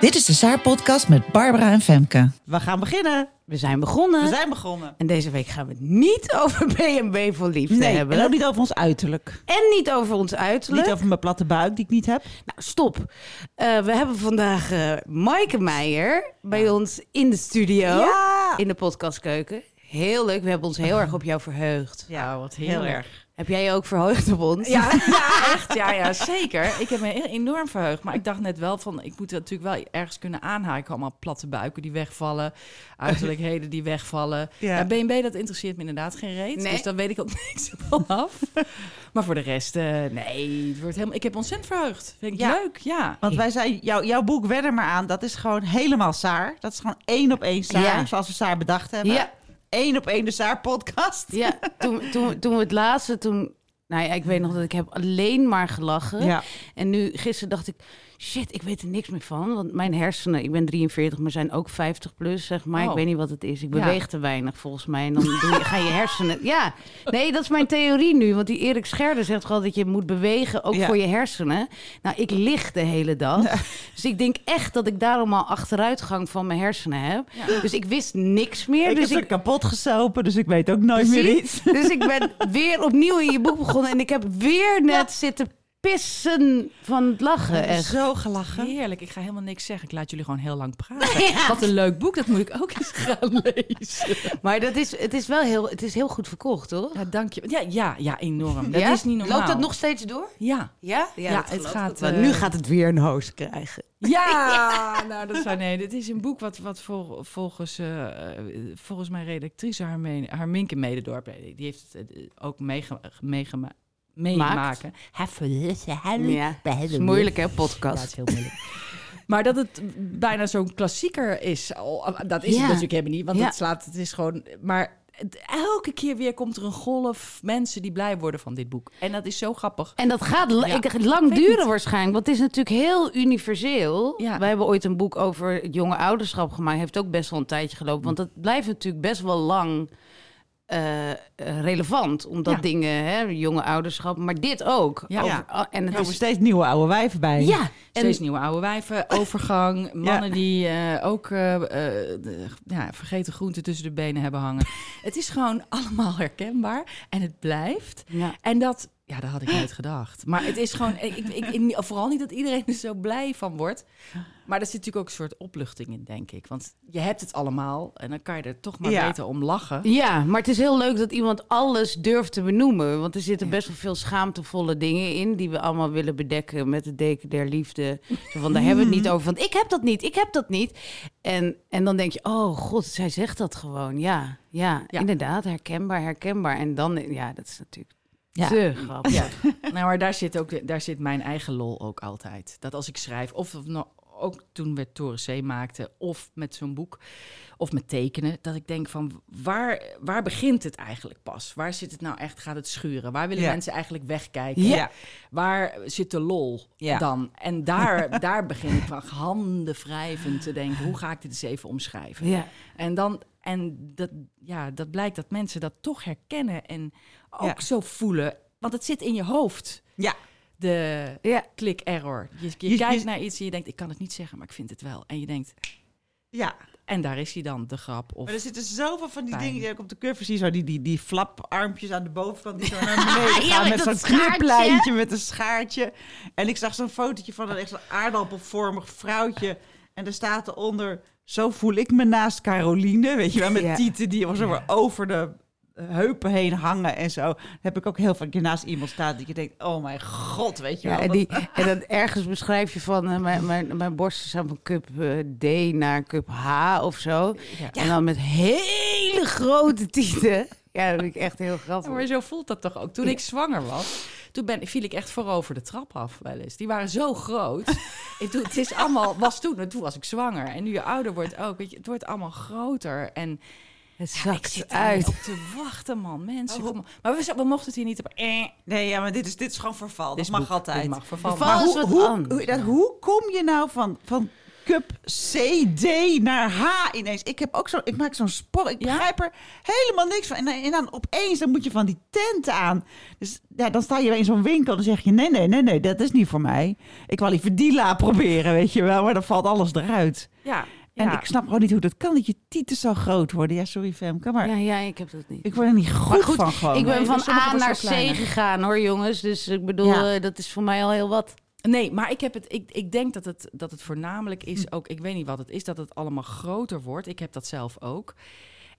Dit is de Saar-podcast met Barbara en Femke. We gaan beginnen. We zijn begonnen. We zijn begonnen. En deze week gaan we het niet over B&B voor liefde Nee, hebben. en ook niet over ons uiterlijk. En niet over ons uiterlijk. Niet over mijn platte buik die ik niet heb. Nou, stop. Eh, we hebben vandaag eh Maaike Meijer bij ons in de studio. Ja. In de podcastkeuken. Heel leuk. We hebben ons heel erg op jou verheugd. Ja, wat heel erg. Heb jij je ook verheugd op ons? Ja, ja, echt. Ja, ja, zeker. Ik heb me enorm verheugd. Maar ik dacht net wel van, ik moet natuurlijk wel ergens kunnen aanhaken. Allemaal platte buiken die wegvallen. Uiterlijkheden die wegvallen. Ja. BNB, dat interesseert me inderdaad geen reet. Nee. Dus daar weet ik ook niks van af. Maar voor de rest, eh, nee. Het wordt helemaal, ik heb ontzettend verheugd. Vind ik Ja. leuk, ja. Want wij zijn, jou, jouw boek Wen er maar aan, dat is gewoon helemaal Saar. Dat is gewoon één op één Saar, zoals we Saar bedacht hebben. Ja. Eén op één de Saar-podcast. Ja, toen, toen, toen we het laatste, toen... Nou ja, ik weet nog dat ik heb alleen maar gelachen. Ja. En nu, gisteren dacht ik, shit, ik weet er niks meer van. Want mijn hersenen, ik ben 43, maar zijn ook 50 plus, zeg maar. Ik Oh. weet niet wat het is. Ik Ja. beweeg te weinig, volgens mij. En dan je, ga je hersenen... Ja, nee, dat is mijn theorie nu. Want die Erik Scherder zegt gewoon dat je moet bewegen, ook Ja. voor je hersenen. Nou, ik lig de hele dag. Dus ik denk echt dat ik daarom al achteruitgang van mijn hersenen heb. Dus ik wist niks meer. Ik dus heb ze kapot gesopen, dus ik weet ook nooit meer iets. Dus ik ben weer opnieuw in je boek begonnen en ik heb weer net zitten pissen van het lachen. Echt. Zo gelachen. Heerlijk. Ik ga helemaal niks zeggen. Ik laat jullie gewoon heel lang praten. Wat een leuk boek. Dat moet ik ook eens gaan lezen. Maar dat is, het is wel heel, het is heel goed verkocht, toch? Ja, dank je. Ja, ja, ja enorm. Dat Ja? is niet normaal. Loopt dat nog steeds door? Ja. Ja? Ja, het gaat, eh, Nu gaat het weer een host krijgen. Ja, nou dat zou nee. Dit is een boek wat, wat vol- volgens, eh, eh, volgens mijn redactrice Harmeen, Harminke Mededorp, eh, die heeft het ook meege- meegema- meemaken. Ja, dat is moeilijk hè, Ja, podcast. het is heel moeilijk. Maar dat het bijna zo'n klassieker is, al- dat is Ja. het natuurlijk helemaal niet. Want Ja. het slaat, het is gewoon... Maar het- elke keer weer komt er een golf mensen die blij worden van dit boek. En dat is zo grappig. En dat gaat Ja. ik, lang duren waarschijnlijk. Want het is natuurlijk heel universeel. Ja. Wij hebben ooit een boek over het jonge ouderschap gemaakt. Heeft ook best wel een tijdje gelopen. Want dat blijft natuurlijk best wel lang eh, eh, relevant. Omdat Ja. dingen, hè, jonge ouderschap. Maar dit ook. Ja. Over- Ja. ah, en Er het komen is... steeds nieuwe oude wijven bij. Ja, en Steeds nieuwe oude wijven, overgang, mannen die eh, ook de, ja, vergeten groenten tussen de benen hebben hangen. het is gewoon allemaal herkenbaar en het blijft. En dat, ja, dat had ik nooit gedacht. Maar het is gewoon, ik, ik, ik- vooral niet dat iedereen er zo blij van wordt. Maar er zit natuurlijk ook een soort opluchting in, denk ik. Want je hebt het allemaal en dan kan je er toch maar Ja. beter om lachen. Ja, maar het is heel leuk dat iemand alles durft te benoemen. Want er zitten best wel veel schaamtevolle dingen in... die we allemaal willen bedekken met het deken der liefde. Zo van, daar hebben we het niet over. Want ik heb dat niet, ik heb dat niet. En, en dan denk je, oh god, zij zegt dat gewoon. Ja, ja, Ja. inderdaad, herkenbaar, herkenbaar. En dan, ja, dat is natuurlijk Ja. te grappig. Ja, nou, maar daar zit, ook, daar zit mijn eigen lol ook altijd. Dat als ik schrijf, of, of nou, ook toen we Toren C maakten, of met zo'n boek, of met tekenen, dat ik denk van, waar, waar begint het eigenlijk pas? Waar zit het nou echt, gaat het schuren? Waar willen Ja. mensen eigenlijk wegkijken? Ja. Waar zit de lol Ja. dan? En daar, daar begin ik van handen wrijvend te denken, hoe ga ik dit eens even omschrijven? Ja. En dan, en dat, ja, dat blijkt dat mensen dat toch herkennen en ook Ja. zo voelen. Want het zit in je hoofd, Ja. de Ja. click error. Je, je, Je- kijkt je- naar iets en je denkt, ik kan het niet zeggen, maar ik vind het wel. En je denkt, Ja. en daar is hij dan, de grap. Of, Maar er zitten zoveel van die Pijn. dingen die ik op de cover zie. Zo die, die, die flaparmpjes aan de bovenkant die zo naar beneden Ja, gaan. met met dat zo'n kniplijntje met een schaartje. En ik zag zo'n fotootje van een echt zo'n aardappelvormig vrouwtje. En er staat eronder, zo voel ik me naast Caroline. Weet je wel, met Ja. tieten die maar over de heupen heen hangen en zo. Heb ik ook heel vaak naast iemand staan die je denkt, oh mijn god, weet je Ja, wel. en, die, en dan ergens beschrijf je van eh, mijn, mijn, mijn borsten zijn van cup eh, D naar cup H of zo. Ja. En dan met hele grote tieten. Ja, dat vind ik echt heel Ja, grappig. maar zo voelt dat toch ook. Toen ik zwanger was, Toen ben, viel ik echt voorover de trap af wel eens. Die waren zo groot. ik doe, het is allemaal, was toen, en toen was ik zwanger. En nu je ouder wordt ook, weet je, het wordt allemaal groter. En Het ja, ik zakt zit er uit. op te wachten, man. Mensen, kom op. Maar we, we mochten het hier niet op... Eh, Nee, ja, maar dit is, dit is gewoon verval. dit Dat mag boek, altijd. dit mag verval. Verval Maar hoe- hoe, dat, hoe kom je nou van, van cup C, D naar H ineens? Ik heb ook zo, ik maak zo'n sport. Ik Ja? begrijp er helemaal niks van. En, dan- en dan opeens dan moet je van die tent aan. Dus ja, dan sta je in zo'n winkel. Dan zeg je: nee, nee, nee, nee, dat is niet voor mij. Ik wil liever die la proberen, weet je wel. Maar dan valt alles eruit. ja, En ja. ik snap gewoon niet hoe dat kan dat je tieten zo groot worden. Ja, sorry Femke, maar Ja, ja, ik heb dat niet. ik word er niet goed, van gewoon. ik ben Nee, van A naar kleiner. C gegaan hoor, jongens. Dus ik bedoel, Ja. eh, dat is voor mij al heel wat. Nee, maar ik, heb het, ik, ik denk dat het, dat het voornamelijk is ook... Ik weet niet wat het is, dat het allemaal groter wordt. Ik heb dat zelf ook.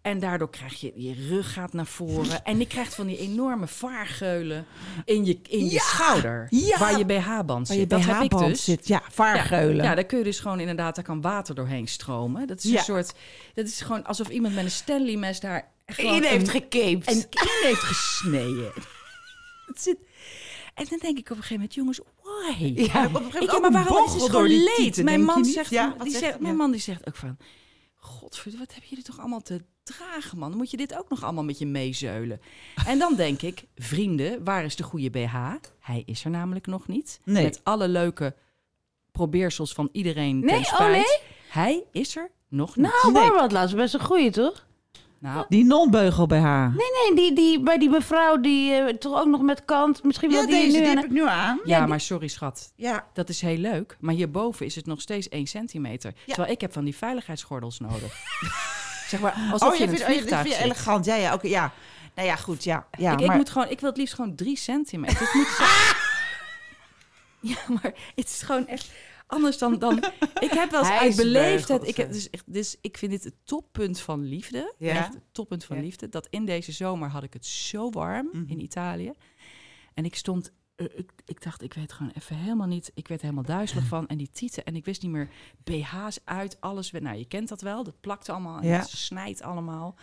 En daardoor krijg je... Je rug gaat naar voren. En je krijgt van die enorme vaargeulen in je, in je Ja, schouder. ja. Waar je BH-band Waar zit. je heb ik BH-band dus. zit. Ja, vaargeulen. Ja, daar kun je dus gewoon inderdaad... Daar kan water doorheen stromen. Dat is een soort... Dat is gewoon alsof iemand met een Stanley-mes daar... Iedereen heeft gekaped. en in heeft gesneden. Het zit... En dan denk ik op een gegeven moment, jongens, why? Ja, op een gegeven moment Ik, maar een waarom? Het is door die leed. Mijn je man, zegt, Ja, die zegt- mijn man die zegt ook van... Godverdomme, wat hebben jullie toch allemaal te dragen, man? Dan moet je dit ook nog allemaal met je meezeulen. En dan denk ik, vrienden, waar is de goede BH? Hij is er namelijk nog niet. Nee. Met alle leuke probeersels van iedereen Nee, ten oh spijt. nee? Hij is er nog niet. Nou, Nee. maar wat laatst best een goeie, toch? Nou, Die non-beugel bij haar. Nee, nee, die, die, bij die mevrouw die eh, toch ook nog met kant. Misschien wel Ja, die deze nu die aan- heb ik nu aan. ja, maar sorry schat. Ja, Dat is heel leuk, maar hierboven is het nog steeds 1 centimeter. Terwijl ik heb van die veiligheidsgordels nodig. zeg maar, alsof oh, je in vindt- het oh, vind je elegant. Ja, ja, oké, ja. Nou ja, goed, ja. ja ik, ik, maar, moet gewoon, ik wil het liefst gewoon 3 centimeter. Het moet zo- ja, maar het is gewoon echt anders dan... dan ik heb wel eens uit beleefdheid... Ik, heb dus, echt- dus ik vind dit het toppunt van liefde. Ja. Echt het toppunt van Ja. liefde. Dat in deze zomer had ik het zo warm Mhm. in Italië. En ik stond... eh, ik, ik dacht, ik weet gewoon even helemaal niet... Ik werd er helemaal duizelig van. En die tieten. En ik wist niet meer BH's uit, alles. Nou, je kent dat wel. Dat plakt allemaal en Ja. het snijdt allemaal.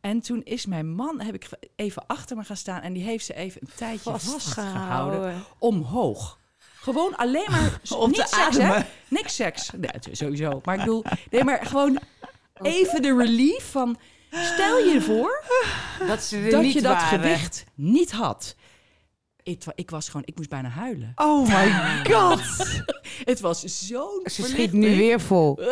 En toen is mijn man, heb ik even achter me gaan staan... en die heeft ze even een tijdje vastgehouden. Omhoog. Gewoon alleen maar... Om niet te seks, hè? Niks seks. Nee, sowieso. Maar ik bedoel... Nee, maar gewoon even de relief van... Stel je voor Dat ze dat je dat waren. gewicht niet had. Ik, ik was gewoon... Ik moest bijna huilen. Oh my god. Het was zo'n Ze schiet nu weer vol.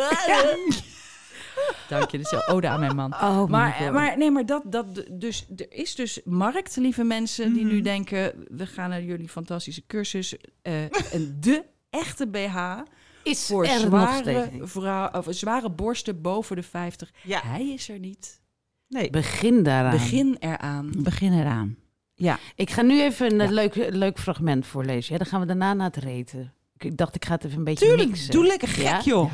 Dank je, dat is zo ode aan mijn man. Oh, Maar, maar nee, maar dat, dat dus er is dus markt, lieve mensen, die Mhm. nu denken: we gaan naar jullie fantastische cursus. eh, en de echte BH is voor er zware, vrouw, of zware borsten boven de 50. Ja. Hij is er niet. Nee, Begin daaraan. Begin eraan. begin eraan. Ja. Ik ga nu even een leuk, leuk fragment voorlezen. Ja, dan gaan we daarna naar het reten. Ik- dacht, ik ga het even een beetje Tuurlijk, mixen. doe lekker gek, Ja? joh.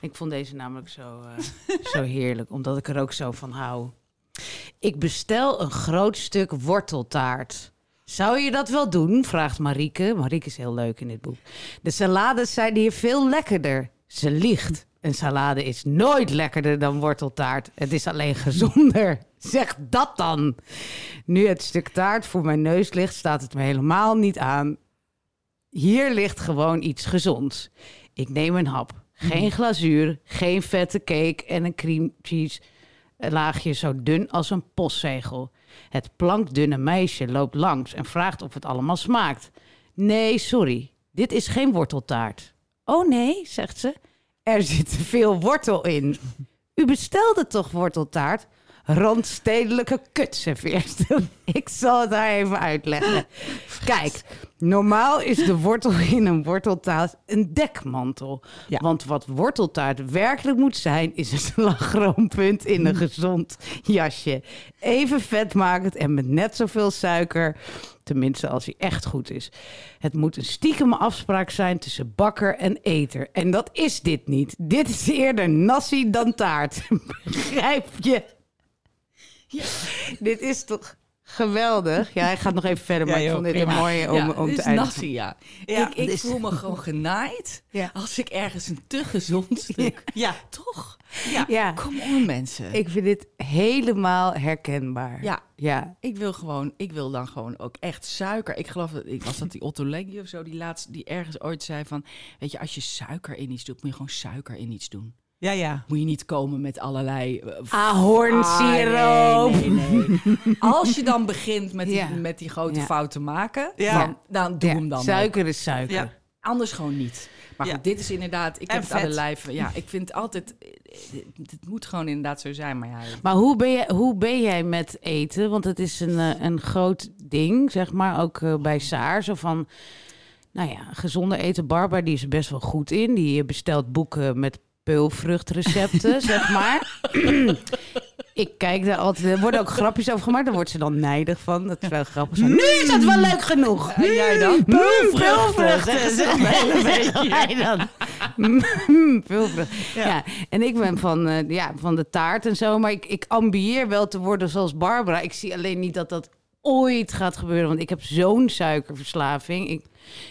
Ik vond deze namelijk zo, eh, zo heerlijk, omdat ik er ook zo van hou. Ik bestel een groot stuk worteltaart. Zou je dat wel doen? vraagt Marieke. Marieke is heel leuk in dit boek. De salades zijn hier veel lekkerder. Ze liegt. Een salade is nooit lekkerder dan worteltaart. Het is alleen gezonder. Zeg dat dan. Nu het stuk taart voor mijn neus ligt, staat het me helemaal niet aan. Hier ligt gewoon iets gezonds. Ik neem een hap. Geen glazuur, geen vette cake en een cream cheese laagje zo dun als een postzegel. Het plankdunne meisje loopt langs en vraagt of het allemaal smaakt. Nee, sorry, dit is geen worteltaart. Oh nee, zegt ze, er zit veel wortel in. U bestelde toch worteltaart? Randstedelijke kutserveerster. Ik zal het haar even uitleggen. Kijk, normaal is de wortel in een worteltaart een dekmantel. Ja. Want wat worteltaart werkelijk moet zijn, is een slagroompunt in een gezond jasje. Even vetmakend en met net zoveel suiker. Tenminste, als hij echt goed is. Het moet een stiekeme afspraak zijn tussen bakker en eter. En dat is dit niet. Dit is eerder nasi dan taart. Begrijp je? Dit is toch Geweldig. Ja, hij gaat nog even verder, maar Ja, ik vond dit een mooie om, te is eindigen. Nassi, ja. Ik ik voel me gewoon genaaid als ik ergens een te gezond stuk... Ja. Toch? Ja, Kom on, mensen. ik vind dit helemaal herkenbaar. Ja, Ja. ik wil gewoon, ik wil dan gewoon ook echt suiker. Ik geloof dat ik was dat die Otto Lengi of zo, die laatst, die ergens ooit zei van, weet je, als je suiker in iets doet, moet je gewoon suiker in iets doen. Ja, ja. Moet je niet komen met allerlei uh, Ahornsiroop. Ah, nee, nee, nee. Als je dan begint met die, Ja. met die grote Ja. fout te maken, Ja. dan, dan doe hem dan. Suiker is suiker. Anders gewoon niet. Maar goed, dit is inderdaad, ik En heb het aan de lijf. Ja, ik vind altijd, het moet gewoon inderdaad zo zijn. Maar ja, Maar hoe ben, jij, hoe ben jij met eten? Want het is een, eh, een groot ding, zeg maar, ook eh, bij Saar. Zo van, nou ja, gezonde eten. Barbara, die is er best wel goed in. Die bestelt boeken met peulvruchtrecepten, zeg maar. Ik kijk daar altijd, er worden ook grapjes over gemaakt. Daar wordt ze dan nijdig van. Dat is wel grappig. Zo, nu is het wel leuk genoeg. En jij dan? Peulvruchten. zeggen ze dan. Zeggen wij dan. Mm, Peulvruchten. Ja. en ik ben van, eh, ja, van de taart en zo. Maar ik, ik ambieer wel te worden zoals Barbara. Ik zie alleen niet dat dat ooit gaat gebeuren. Want ik heb zo'n suikerverslaving. Ik,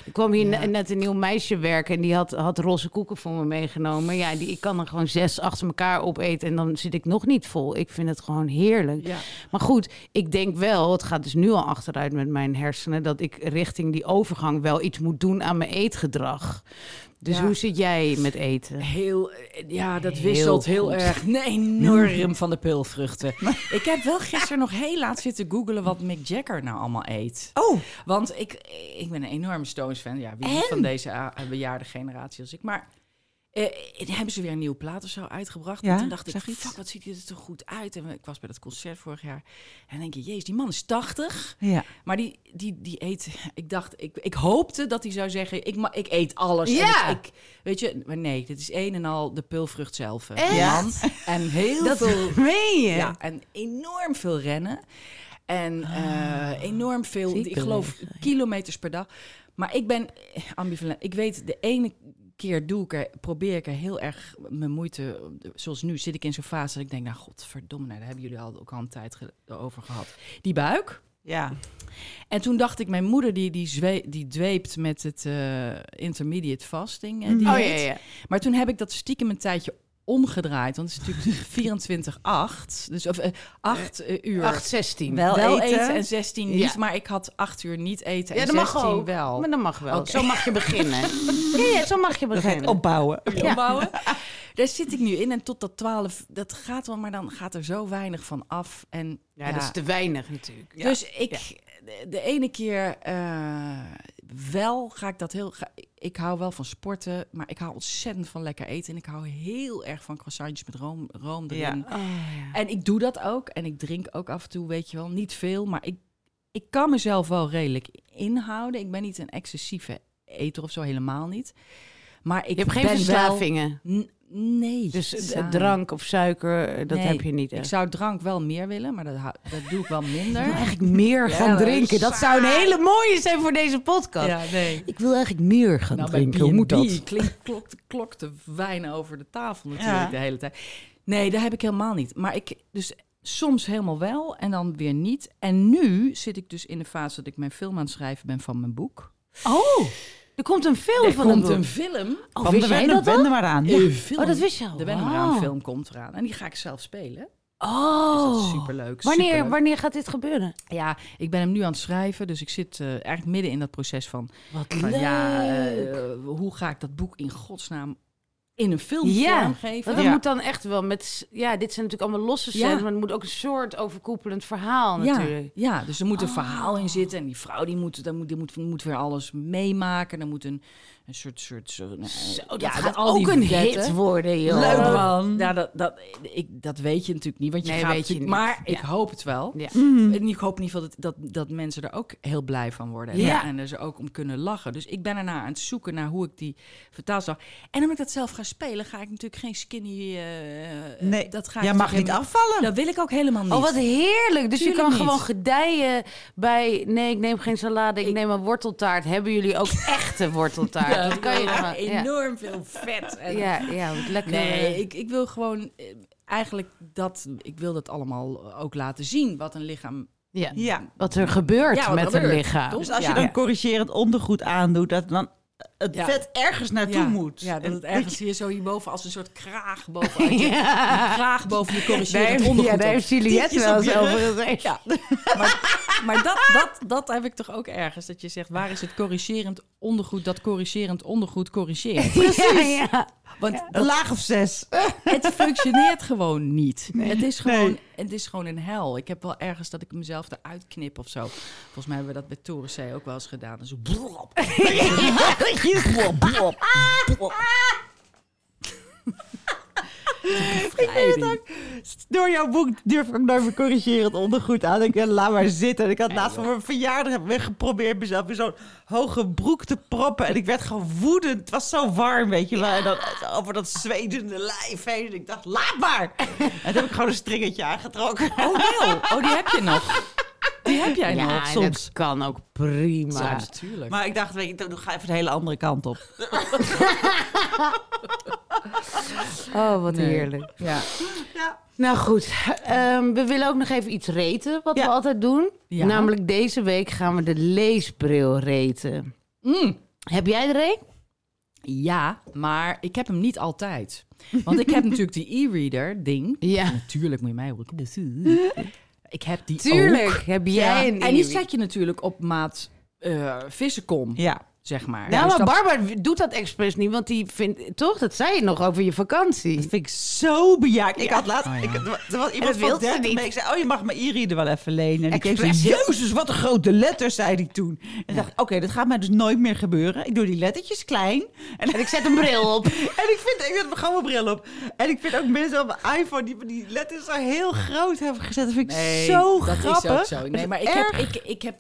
ik kwam hier ne- net een nieuw meisje werken en die had, had roze koeken voor me meegenomen. Ja, die, ik kan er gewoon zes achter elkaar opeten en dan zit ik nog niet vol. Ik vind het gewoon heerlijk. Ja. Maar goed, ik denk wel, het gaat dus nu al achteruit met mijn hersenen, dat ik richting die overgang wel iets moet doen aan mijn eetgedrag. Dus Ja. hoe zit jij met eten? Heel, eh, ja, dat Heel wisselt heel goed. erg. Nee, enorm van de peulvruchten. Ik heb wel gisteren nog heel laat zitten googelen wat Mick Jagger nou allemaal eet. Oh, Want ik, ik ben een enorme Stones-fan. Ja, wie van deze uh, bejaarde generatie als ik. Maar eh, hebben ze weer een nieuwe plaat of zo uitgebracht. Ja, en toen dacht ik, iets. fuck, wat ziet hij er toch goed uit. En ik was bij dat concert vorig jaar. En denk je, jezus, die man is 80. ja. Maar die, die, die eet, ik dacht, ik, ik hoopte dat hij zou zeggen, ik, ik eet alles. En Ja. ik, ik- weet je, maar nee, dit is een en al de pulvrucht zelf. man. En heel Dat veel, meen je? ja, en enorm veel rennen. En eh, enorm veel, ik geloof, kilometers per dag. Maar ik ben ambivalent. Ik weet, de ene keer doe ik er, probeer ik er heel erg mijn moeite. Zoals nu zit ik in zo'n fase dat ik denk, nou godverdomme, nou, daar hebben jullie al ook al een tijd over gehad. Die buik. Ja. En toen dacht ik, mijn moeder die, die, die dweept met het eh, intermediate fasting. eh, Mhm. dieet. Oh ja, ja. Maar toen heb ik dat stiekem een tijdje omgedraaid. Want het is natuurlijk 24-8. Dus of, eh, 8 uur 8, 16. Wel wel eten. eten. en 16 niet. Ja. Maar ik had 8 uur niet eten Ja, en dat mag 16 ook. wel. Maar dat mag wel. Zo mag je beginnen. ja, ja, zo mag je beginnen. opbouwen. opbouwen. Daar zit ik nu in. En tot dat 12, dat gaat wel, maar dan gaat er zo weinig van af. En Ja, dat is te weinig natuurlijk. Ja. Dus ik, de, de ene keer eh, wel ga ik dat heel. Ga, ik hou wel van sporten, maar ik hou ontzettend van lekker eten. En ik hou heel erg van croissantjes met room, room erin. Ja. Oh, ja. En ik doe dat ook. En ik drink ook af en toe, weet je wel, niet veel. Maar ik, ik kan mezelf wel redelijk inhouden. Ik ben niet een excessieve eter of zo, helemaal niet. Maar ik Je hebt geen ben verslavingen. Nee. Dus saai. drank of suiker, eh, dat Nee, heb je niet. Ik echt. zou drank wel meer willen, maar dat, dat doe ik wel minder. Ik wil eigenlijk meer Ja, gaan drinken. Dat zou een hele mooie zijn voor deze podcast. Ja, nee. Ik wil eigenlijk meer gaan Nou, drinken. Hoe moet dat? Klink, klokte, klokte wijn over de tafel natuurlijk Ja. de hele tijd. Nee, dat heb ik helemaal niet. Maar ik, dus soms helemaal wel en dan weer niet. En nu zit ik dus in de fase dat ik mijn film aan het schrijven ben van mijn boek. Oh, er komt een film er van komt een film. Oh, Van wist de jij wende, dat dan? Een film. Oh, dat wist je al. De Wende maar Wauw. aan film komt eraan. En die ga ik zelf spelen. Oh, Dus dat is superleuk. Wanneer, superleuk. wanneer gaat dit gebeuren? Ja, ik ben hem nu aan het schrijven. Dus ik zit eh, eigenlijk midden in dat proces van... Wat van ja, leuk. eh, hoe ga ik dat boek in godsnaam in een film Ja, vormgeven? Want dat Ja. moet dan echt wel met... Ja, dit zijn natuurlijk allemaal losse Ja. scènes, maar er moet ook een soort overkoepelend verhaal natuurlijk. Ja, ja, dus er moet een Oh. verhaal in zitten. En die vrouw die moet, dan moet, die moet, moet weer alles meemaken. Dan moet een, een soort... soort zo, Zo, dat ja, gaat al ook een hit worden, joh. Leuk, man. Ja, dat, dat, ik, dat weet je natuurlijk niet. Want je Nee, gaat weet je niet. Maar ik hoop het wel. Ja. En ik hoop in ieder geval dat, dat, dat mensen er ook heel blij van worden. En, Ja. en er ze ook om kunnen lachen. Dus ik ben ernaar aan het zoeken naar hoe ik die vertaalslag... En omdat ik dat zelf ga spelen, ga ik natuurlijk geen skinny... eh, Nee, dat ga ik jij mag niet helemaal- afvallen. Dat wil ik ook helemaal niet. Oh, wat heerlijk. Dus je kan niet. gewoon gedijen bij... Nee, ik neem geen salade, ik, Ik- neem een worteltaart. Hebben jullie ook echte worteltaart? Ja, dat kan je ja, enorm veel vet. En, ja, ja wat lekker. Nee, ik, ik wil gewoon eh, eigenlijk dat... Ik wil dat allemaal ook laten zien. Wat een lichaam Ja. Ja. Wat er gebeurt Ja, wat met er een lichaam. Dus als Ja. je dan corrigerend ondergoed aandoet, dat dan het Ja. vet ergens naartoe ja, moet. Ja, dat het ergens hier zo hierboven als een soort kraag bovenuit Ja. een kraag boven je corrigerend ondergoed ja, daar heeft Juliette wel eens je over gezegd. Ja, maar, maar dat, dat, dat heb ik toch ook ergens. Dat je zegt, waar is het corrigerend ondergoed dat corrigerend ondergoed corrigeert? Precies. Ja, ja. Want Een laag of zes. het functioneert gewoon niet. Het, is gewoon, Nee. het is gewoon een hel. Ik heb wel ergens dat ik mezelf eruit knip of zo. Volgens mij hebben we dat bij Toren C ook wel eens gedaan. Zo blop. Bevrijding. Door jouw boek durf ik ook nooit meer corrigerend ondergoed aan. Ik denk, laat maar zitten. En ik had laatst voor mijn verjaardag heb ik geprobeerd mezelf in zo'n hoge broek te proppen. En ik werd gewoon woedend. Het was zo warm, weet je wel. En dan over dat zwedende lijf heen. En ik dacht, laat maar. En toen heb ik gewoon een stringetje aangetrokken. Oh, wel. Oh, die heb je nog. Die heb jij Ja, nog soms. dat kan ook prima. Soms natuurlijk. Maar ik dacht, weet je, dan ga even de hele andere kant op. Oh, wat Nee. heerlijk. Ja. Nou goed, ehm, we willen ook nog even iets reten, wat Ja. we altijd doen. Ja. Namelijk deze week gaan we de leesbril reten. Mm. Heb jij er een? Ja, maar ik heb hem niet altijd. Want ik heb natuurlijk die e-reader ding. Ja. Natuurlijk moet je mij horen. Ik heb die Tuurlijk ook. heb jij Ja. een En die zet je natuurlijk op maat eh vissenkom, Ja. Zeg maar. Nou, Dus maar dat- Barbara doet dat expres niet, want die vindt... Toch, dat zei je nog over je vakantie. Dat vind ik zo bejaard. Ik had laatst... Oh, ja. ik, er was iemand van wil ze 30 niet. mee. Ik zei, oh, je mag mijn e-reader wel even lenen. En ik keek zo, Expres. jezus, wat een grote letters, zei hij toen. En ik dacht, oké, dat gaat mij dus nooit meer gebeuren. Ik doe die lettertjes klein. En, En ik zet een bril op. en ik vind, ik zet mijn gewoon mijn bril op. En ik vind ook mensen op mijn iPhone die die letters zo heel groot hebben gezet. Dat vind ik Nee, zo dat grappig. is ook zo. Nee, maar ik heb, ik, ik heb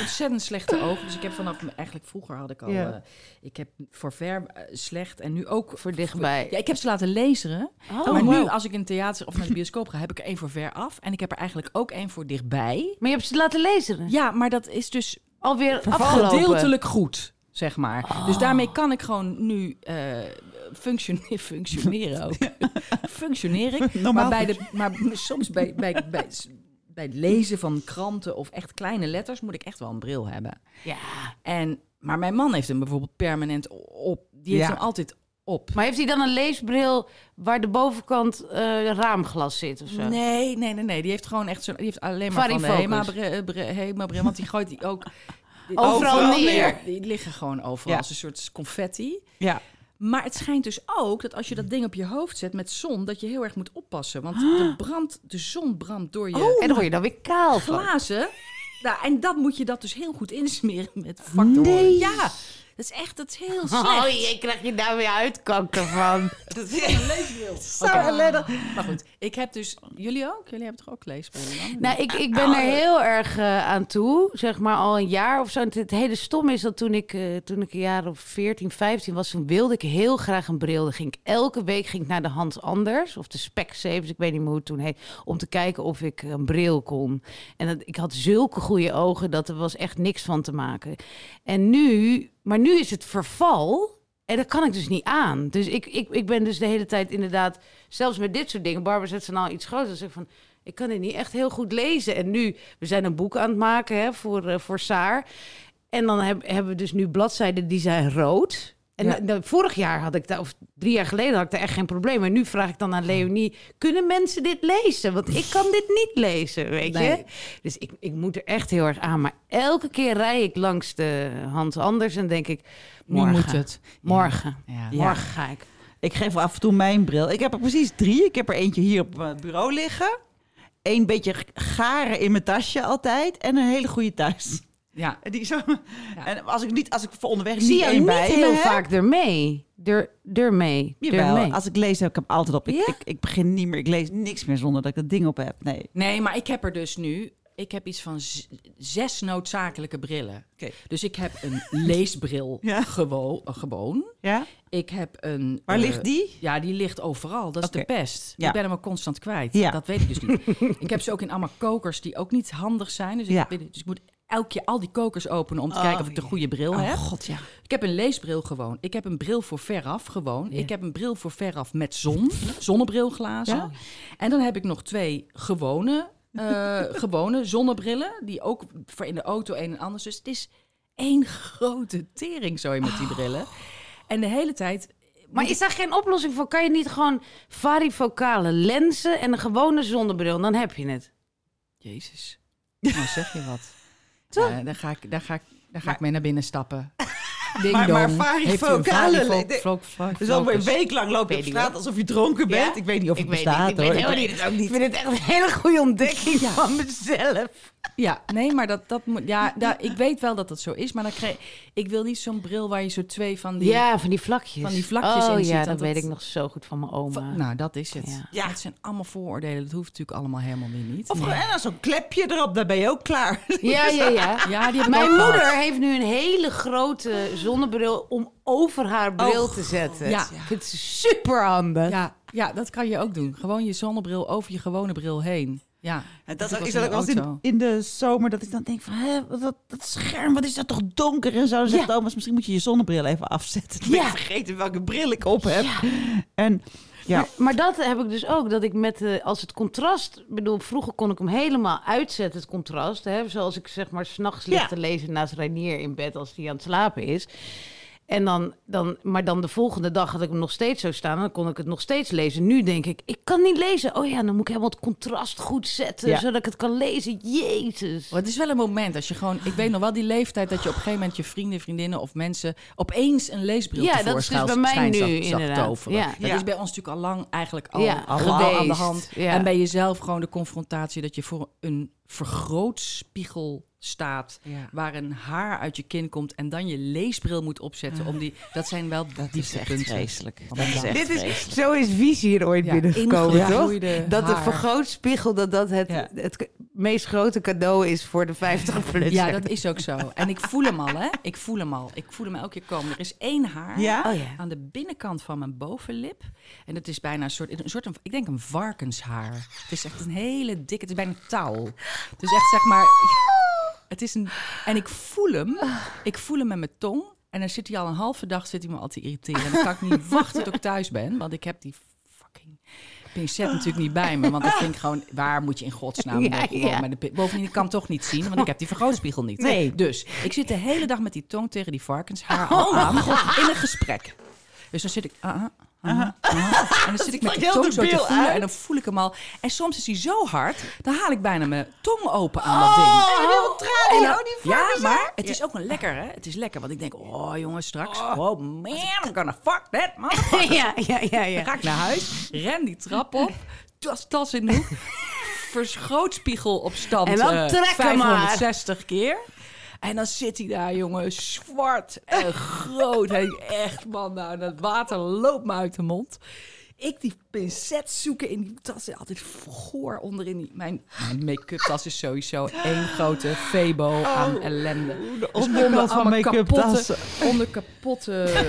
ontzettend slechte ogen. Dus ik heb vanaf... Eigenlijk vroeger had ik al... Ja. eh, ik heb voor ver eh, slecht en nu ook... Voor dichtbij. Ja, ik heb ze laten lezen. Oh, maar nu, als ik in het theater of naar de bioscoop ga, heb ik er één voor ver af. En ik heb er eigenlijk ook één voor dichtbij. Maar je hebt ze laten lezen. Ja, maar dat is dus Alweer afgelopen. gedeeltelijk goed, zeg maar. Dus daarmee kan ik gewoon nu eh, functioneren, functioneren ook. Functioneer ik. Normaal maar, bij de, maar soms bij, bij, bij, bij het lezen van kranten of echt kleine letters moet ik echt wel een bril hebben. Ja. En, maar mijn man heeft hem bijvoorbeeld permanent op. Die heeft Ja. hem altijd op. Maar heeft hij dan een leesbril waar de bovenkant eh, raamglas zit of zo? Nee, nee, nee, nee. Die heeft gewoon echt zo. Die heeft alleen maar van de. Hema-bril, Hema-bril, want die gooit die ook die- Overal neer. Die liggen gewoon overal Ja. als een soort confetti. Ja. Maar het schijnt dus ook dat als je dat ding op je hoofd zet met zon, dat je heel erg moet oppassen. Want de, brand, de zon brandt door je En dan word je dan weer kaal van. glazen. Nou, en dat moet je dat dus heel goed insmeren met factor. Nee. Ja, dat is echt dat is heel slecht. Oh, je krijg je daar weer uitkanker van. Dat is een leesbril. Zo ellendig. Maar goed, ik heb dus... Jullie ook? Jullie hebben toch ook leesbrillen dan? Nou, ik, ik ben er heel erg eh, aan toe, zeg maar al een jaar of zo. Het hele stom is dat toen ik, eh, toen ik een jaar of 14, 15 was, toen wilde ik heel graag een bril. Dan ging ik elke week ging ik naar de Hans Anders of de Specsavers, ik weet niet meer hoe het toen heet, om te kijken of ik een bril kon. En dat, ik had zulke goede ogen dat er was echt niks van te maken. En nu, maar nu is het verval. En dat kan ik dus niet aan. Dus ik, ik, ik ben dus de hele tijd inderdaad, zelfs met dit soort dingen. Barbara zet ze nou iets groter. Dus ik van, ik kan dit niet echt heel goed lezen. En nu, we zijn een boek aan het maken hè, voor, eh, voor Saar. En dan heb, hebben we dus nu bladzijden die zijn rood. En Ja. vorig jaar had ik daar, of drie jaar geleden had ik daar echt geen probleem. Maar nu vraag ik dan aan Leonie, kunnen mensen dit lezen? Want ik kan dit niet lezen, weet je? Dus ik, ik moet er echt heel erg aan. Maar elke keer rij ik langs de Hans Anders en denk ik, nu moet het. morgen, Ja. Ja. morgen ga ik. Ik geef af en toe mijn bril. Ik heb er precies drie. Ik heb er eentje hier op het bureau liggen. Eén beetje garen in mijn tasje altijd. En een hele goede thuis. Ja. Die zo, En als ik, niet, als ik voor onderweg zie niet één bij me heel heb, vaak ermee. Er, ermee. Jawel, ermee. als ik lees heb ik hem altijd op. Ik, Ja? ik, ik begin niet meer, ik lees niks meer zonder dat ik dat ding op heb. Nee. Nee, maar ik heb er dus nu... Ik heb iets van zes noodzakelijke brillen. Oké. Dus ik heb een leesbril Ja. gewo- gewoon. Ja? Ik heb een... Waar eh, ligt die? Ja, die ligt overal. Dat is de pest. Ja. Ik ben hem ook constant kwijt. Ja. Dat weet ik dus niet. ik heb ze ook in allemaal kokers die ook niet handig zijn. Dus, ik, dus ik moet elke keer al die kokers openen om te Oh, kijken of ik de goede bril Oh heb. god, ja. Ik heb een leesbril gewoon. Ik heb een bril voor veraf gewoon. Ik heb een bril voor veraf met zon. Zonnebrilglazen. Ja. En dan heb ik nog twee gewone eh, gewone zonnebrillen. Die ook voor in de auto een en ander. Dus het is één grote tering zo met die brillen. En de hele tijd... Maar is daar geen oplossing voor? Kan je niet gewoon varifocale lenzen en een gewone zonnebril? Dan heb je het. Jezus. Nou zeg je wat. Ja, daar ga ik, daar ga ik, daar ga ik mee naar binnen stappen. Ding Maar- maar varifocale Dus al een week lang loop je op ik straat alsof je dronken bent. Ik weet niet of het bestaat hoor. Ik, weet het ook niet. ik vind het echt een hele goede ontdekking van mezelf. Ja, nee, maar dat, dat moet. Ja, daar, ik weet wel dat dat zo is, maar dan krijg ik wil niet zo'n bril waar je zo twee van die. Ja, van die vlakjes. Van die vlakjes oh, in ja, zit, dat dat weet ik nog zo goed van mijn oma. Nou, dat is het. Ja. Ja. Het zijn allemaal vooroordelen. Dat hoeft natuurlijk allemaal helemaal weer niet. Of gewoon- zo'n klepje erop, dan ben je ook klaar. ja, ja, ja. Ja, die ik Mijn moeder heeft nu een hele grote zonnebril om over haar bril Oh, te zetten. Ja. Ik vind het super handig. Ja, ja, dat kan je ook doen. Gewoon je zonnebril over je gewone bril heen. Ja, En dat is ook de in, de zomer dat ik dan denk van, hè, wat, dat, dat scherm, wat is dat toch donker en zo. Dan zegt Ja. Thomas, misschien moet je je zonnebril even afzetten. Dan ben ik Ja. vergeten welke bril ik op heb. En ja, Maar, maar dat heb ik dus ook. Dat ik met eh, als het contrast. bedoel, vroeger kon ik hem helemaal uitzetten, het contrast. Hè, zoals ik zeg maar s'nachts lig Ja. te lezen naast Reinier in bed als hij aan het slapen is. En dan, dan, maar dan de volgende dag had ik hem nog steeds zo staan. Dan kon ik het nog steeds lezen. Nu denk ik, ik kan niet lezen. Oh ja, dan moet ik helemaal het contrast goed zetten. Ja. Zodat ik het kan lezen. Jezus. Maar het is wel een moment als je gewoon... Ik weet nog wel die leeftijd dat je op een gegeven moment je vrienden, vriendinnen of mensen opeens een leesbril Ja, dat is dus bij mij nu zag- inderdaad. Ja. Dat Ja. is bij ons natuurlijk al lang eigenlijk al, Ja, al aan de hand. Ja. En bij jezelf gewoon de confrontatie dat je voor een vergrootspiegel staat... Ja. waar een haar uit je kin komt en dan je leesbril moet opzetten. Om die, dat zijn wel vreselijk. Dat is echt Dit is, zo is Visie hier ooit Ja, binnengekomen, toch? Dat de vergrootspiegel dat dat het, Ja. het meest grote cadeau is voor de 50 plus. Ja, dat is ook zo. En ik voel hem al, hè? Ik voel hem al. Ik voel hem elke keer komen. Er is één haar Ja? Oh ja. aan de binnenkant van mijn bovenlip. En het is bijna een soort, een soort, ik denk een varkenshaar. Het is echt een hele dikke, het is bijna touw. Het is echt, zeg maar, het is een, en ik voel hem, ik voel hem met mijn tong. En dan zit hij al een halve dag, zit hij me al te irriteren. En dan kan ik niet wachten tot ik thuis ben, want ik heb die fucking pincet natuurlijk niet bij me. Want ik denk gewoon, waar moet je in godsnaam Ja, ja. met de Bovendien, ik kan hem toch niet zien, want ik heb die vergrootspiegel niet. Nee. Dus ik zit de hele dag met die tong tegen die varkenshaar al aan in een gesprek. Dus dan zit ik... ah, ah, en dan zit ik met heel tong zo te voelen uit. en dan voel ik hem al. En soms is hij zo hard, dan haal ik bijna mijn tong open aan dat ding. En dan- ja, maar het is ook een lekker, hè? Het is lekker, want ik denk, oh jongens, straks, oh man, I'm gonna fuck that motherfucker. ja, ja, ja, ja. Dan ga ik naar huis, ren die trap op, tas, tas in de hoek, verschrootspiegel op stand En dan eh, trek hem maar. 560 keer. En dan zit hij daar, jongen, zwart en groot. Hij echt, man, nou, dat water loopt me uit de mond. Ik die pincet zoeken in die tas. Altijd goor onderin. Die, mijn mijn make-up tas is sowieso één grote febo aan ellende. Dus onderkant van make-up tassen. Onder kapotte,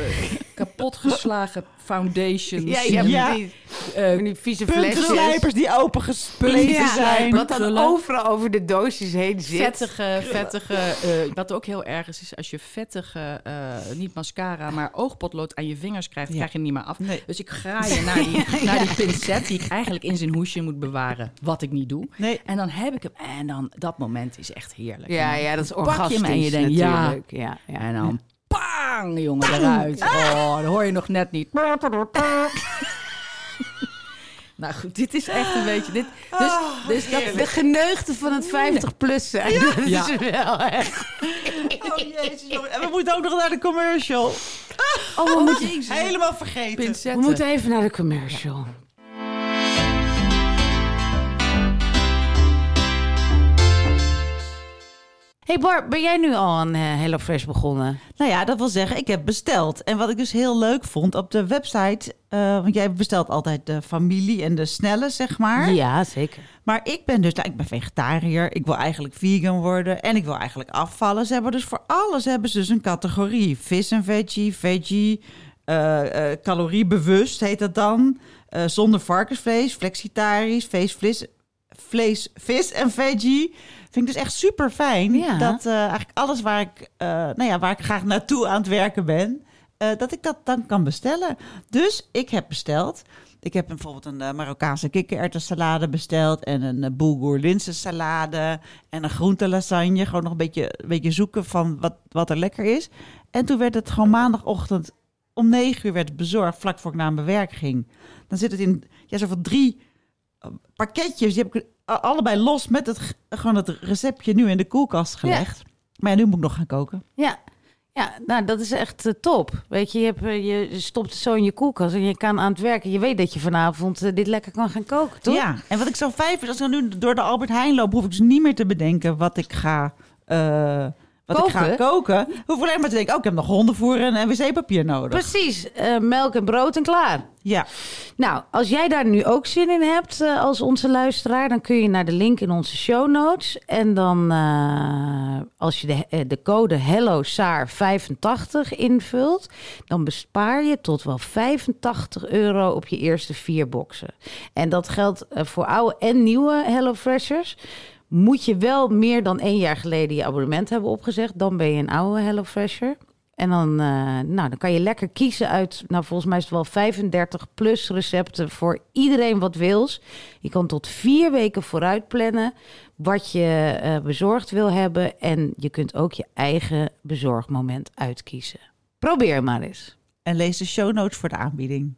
kapotgeslagen foundations. Ja, ja, Ja. precies. Eh, Van die vieze flesjes. Die opengespleten Ja, zijn. Wat dan overal over de doosjes heen zit. Vettige, vettige, eh, wat ook heel erg is, is als je vettige, eh, niet mascara, maar oogpotlood aan je vingers krijgt, Ja. krijg je niet meer af. Nee. Dus ik ga je naar die, naar die pincet die ik eigenlijk in zijn hoesje moet bewaren, wat ik niet doe. Nee. En dan heb ik hem, en dan, dat moment is echt heerlijk. Ja, En dan ja, dat is pak je orgastisch hem en je denkt, ja. Ja, ja. En dan, pang, jongen, eruit. Oh, dat hoor je nog net niet. Nou goed, dit is echt een beetje... Dit, dus, dus dat, De geneugde van het 50-plus zijn. Dat Ja. is wel echt. Oh jezus. En we moeten ook nog naar de commercial. Oh, we, moeten, Helemaal vergeten. we moeten even naar de commercial. Hey Bar, ben jij nu al aan eh, HelloFresh begonnen? Nou ja, dat wil zeggen, ik heb besteld. En wat ik dus heel leuk vond op de website... eh, want jij bestelt altijd de familie en de snelle, zeg maar. Ja, zeker. Maar ik ben dus, nou, ik ben vegetariër. Ik wil eigenlijk vegan worden en ik wil eigenlijk afvallen. Ze hebben dus voor alles hebben ze dus een categorie. Vis en veggie, veggie, eh, caloriebewust heet dat dan. Zonder varkensvlees, flexitarisch, vlees, vlees, vlees, vis en veggie. Vind ik dus echt super fijn. Ja. Dat eh, eigenlijk alles waar ik, eh, nou ja, waar ik graag naartoe aan het werken ben... eh, dat ik dat dan kan bestellen. Dus ik heb besteld. Ik heb bijvoorbeeld een Marokkaanse kikkererwtensalade besteld en een bulgur linzensalade en een groentelasagne. Gewoon nog een beetje, een beetje zoeken van wat, wat er lekker is. En toen werd het gewoon maandagochtend om negen uur werd het bezorgd, vlak voor ik naar mijn werk ging. Dan zit het in ja, zo van drie pakketjes. Die heb ik allebei los met het, gewoon het receptje nu in de koelkast gelegd. Maar ja, nu moet ik nog gaan koken. Ja. Ja, nou, dat is echt eh, top. Weet je, je, hebt, eh, je stopt het zo in je koelkast en je kan aan het werken. Je weet dat je vanavond eh, dit lekker kan gaan koken, toch? Ja, en wat ik zo fijn vind, als ik nu door de Albert Heijn loop, hoef ik dus niet meer te bedenken wat ik ga, wat ik ga Koken? koken. Ik alleen maar te denken, oh, ik heb nog hondenvoer en wc-papier nodig. Precies, eh, melk en brood en klaar. Ja, Nou, als jij daar nu ook zin in hebt eh, als onze luisteraar, dan kun je naar de link in onze show notes. En dan, eh, als je de, de code HelloSaar85 invult, dan bespaar je tot wel 85 euro op je eerste vier boxen. En dat geldt voor oude en nieuwe HelloFreshers. Moet je wel meer dan één jaar geleden je abonnement hebben opgezegd, dan ben je een oude HelloFresher. En dan, eh, nou, dan kan je lekker kiezen uit, nou volgens mij is het wel 35 plus recepten voor iedereen wat wils. Je kan tot vier weken vooruit plannen wat je eh, bezorgd wil hebben. En je kunt ook je eigen bezorgmoment uitkiezen. Probeer maar eens. en lees de show notes voor de aanbieding.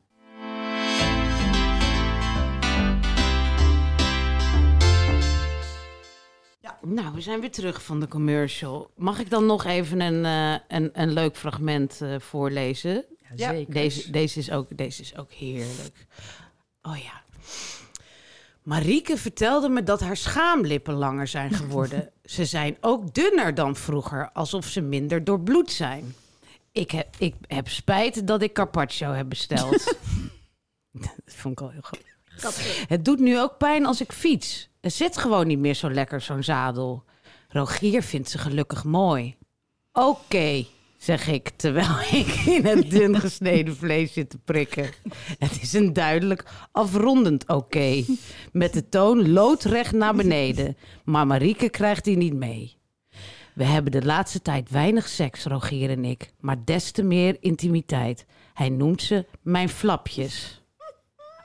Nou, we zijn weer terug van de commercial. Mag ik dan nog even een, eh, een, een leuk fragment eh, voorlezen? Ja, zeker. Deze, deze, is ook, deze is ook heerlijk. Oh ja. Marieke vertelde me dat haar schaamlippen langer zijn geworden. ze zijn ook dunner dan vroeger, alsof ze minder doorbloed zijn. Ik heb, ik heb spijt dat ik carpaccio heb besteld. dat vond ik al heel grappig. Het doet nu ook pijn als ik fiets. Het zit gewoon niet meer zo lekker, zo'n zadel. Rogier vindt ze gelukkig mooi. Oké, zeg ik, terwijl ik in het dun gesneden vlees zit te prikken. Het is een duidelijk afrondend oké. Met de toon loodrecht naar beneden. Maar Marieke krijgt die niet mee. We hebben de laatste tijd weinig seks, Rogier en ik. Maar des te meer intimiteit. Hij noemt ze mijn flapjes.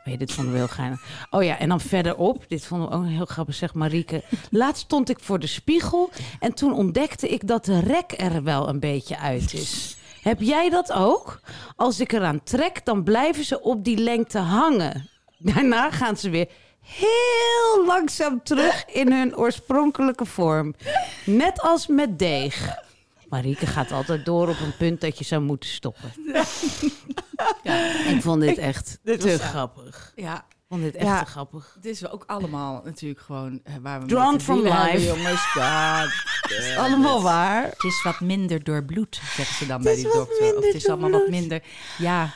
Ja, dit vonden we heel geinig. Oh ja, en dan verderop, dit vonden we ook heel grappig, zegt Marieke. Laatst stond ik voor de spiegel en toen ontdekte ik dat de rek er wel een beetje uit is. Heb jij dat ook? Als ik eraan trek, dan blijven ze op die lengte hangen. Daarna gaan ze weer heel langzaam terug in hun oorspronkelijke vorm. Net als met deeg. Marieke gaat altijd door op een punt dat je zou moeten stoppen. Ja, ik vond dit echt dit te was- grappig. Ja, Ik vond dit echt Ja. te grappig. het is ook allemaal natuurlijk gewoon eh, waar we Drunk from dealen hebben, life. jongens. God damn Allemaal waar. Het is wat minder doorbloed, zeggen ze dan bij die dokter. Of het is allemaal wat minder. Ja,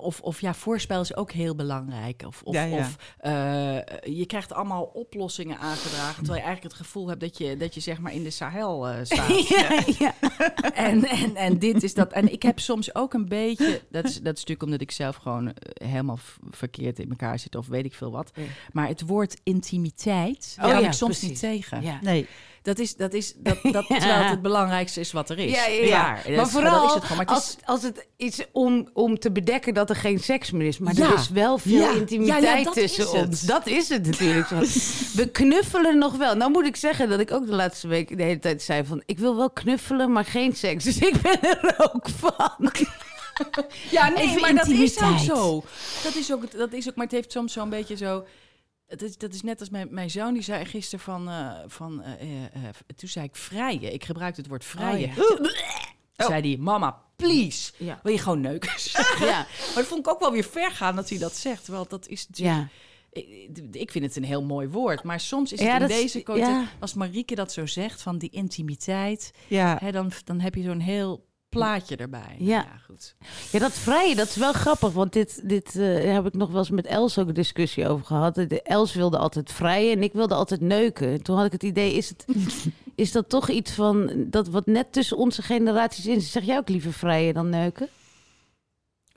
of, of ja, voorspel is ook heel belangrijk. Of, of, Ja, ja. of eh, je krijgt allemaal oplossingen aangedragen. Terwijl je eigenlijk het gevoel hebt dat je, dat je zeg maar in de Sahel eh, staat. Ja, ja. En, en, en dit is dat. En ik heb soms ook een beetje. Dat is, dat is natuurlijk omdat ik zelf gewoon eh, helemaal verkeerd in elkaar zit, of weet ik veel wat. Ja. Maar het woord intimiteit Oh kan ja, ik soms precies. niet tegen. Ja. Nee, Dat is, dat is dat, dat, terwijl het het belangrijkste is wat er is. Ja, ja, ja. Maar is- vooral is het gewoon. Maar het als, als het is om, om te bedekken dat er geen seks meer is. Maar Ja. er is wel veel Ja. intimiteit Ja, ja, tussen is ons. Dat is het natuurlijk. We knuffelen nog wel. Nou moet ik zeggen dat ik ook de laatste week de hele tijd zei van... ik wil wel knuffelen, maar geen seks. Dus ik ben er ook van. Ja, nee, Even maar dat is ook zo. Dat is ook, het- dat is ook, maar het heeft soms zo'n beetje zo. Het is, dat is net als mijn, mijn zoon, die zei gisteren van, eh, van eh, eh, toen zei ik vrijen. Ik gebruikte het woord vrijen. Zei hij, mama, please, Ja. wil je gewoon neuken? Ja. Maar dat vond ik ook wel weer ver gaan dat hij dat zegt. Terwijl dat is natuurlijk... Ja. Ik, ik vind het een heel mooi woord. Maar soms is het in dat is- deze ja. Als Marieke dat zo zegt, van die intimiteit... Hè, dan, dan heb je zo'n heel plaatje erbij. Nou Ja. goed. Ja, dat vrije, dat is wel grappig. Want dit, dit eh, heb ik nog wel eens met Els ook een discussie over gehad. De Els wilde altijd vrijen en ik wilde altijd neuken. En Toen had ik het idee, is, het, is dat toch iets van... dat wat net tussen onze generaties in? Zeg jij ook liever vrijen dan neuken?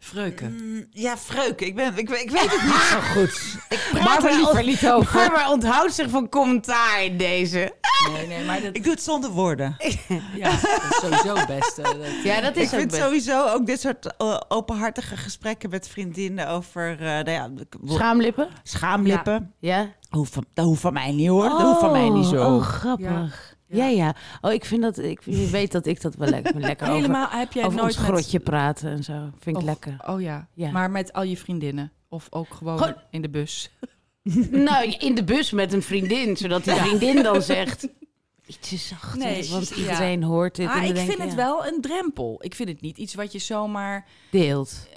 Freuken. Mm, Ja, Freuk. Ik, ben, ik, ik weet het niet zo goed. Ik praat Barbara, er liever niet over. Barbara onthoudt zich van commentaar in deze. Nee, nee, maar dat, Ik doe het zonder woorden. ja, dat is sowieso het beste. Dat- Ja, dat Ik is ook vind best. sowieso ook dit soort eh, openhartige gesprekken met vriendinnen over eh, nou ja, Schaamlippen? schaamlippen. Ja. Hoeft van, dat hoeft van mij niet hoor. dat hoeft van mij niet zo. Oh, grappig. Ja. Ja, Oh, ik vind dat... Ik, je weet dat ik dat wel lekker, lekker over, Helemaal heb jij over nooit ons met- grotje praten en zo. Vind ik Of- lekker. Oh ja. Ja. maar met al je vriendinnen. Of ook gewoon Gewoon- in de bus. Nou, in de bus met een vriendin, zodat die vriendin dan zegt... Ietsje zachter, Nee, want ja. iedereen hoort dit. Ah, en ik denk vind het ja, wel een drempel. Ik vind het niet iets wat je zomaar... Deelt.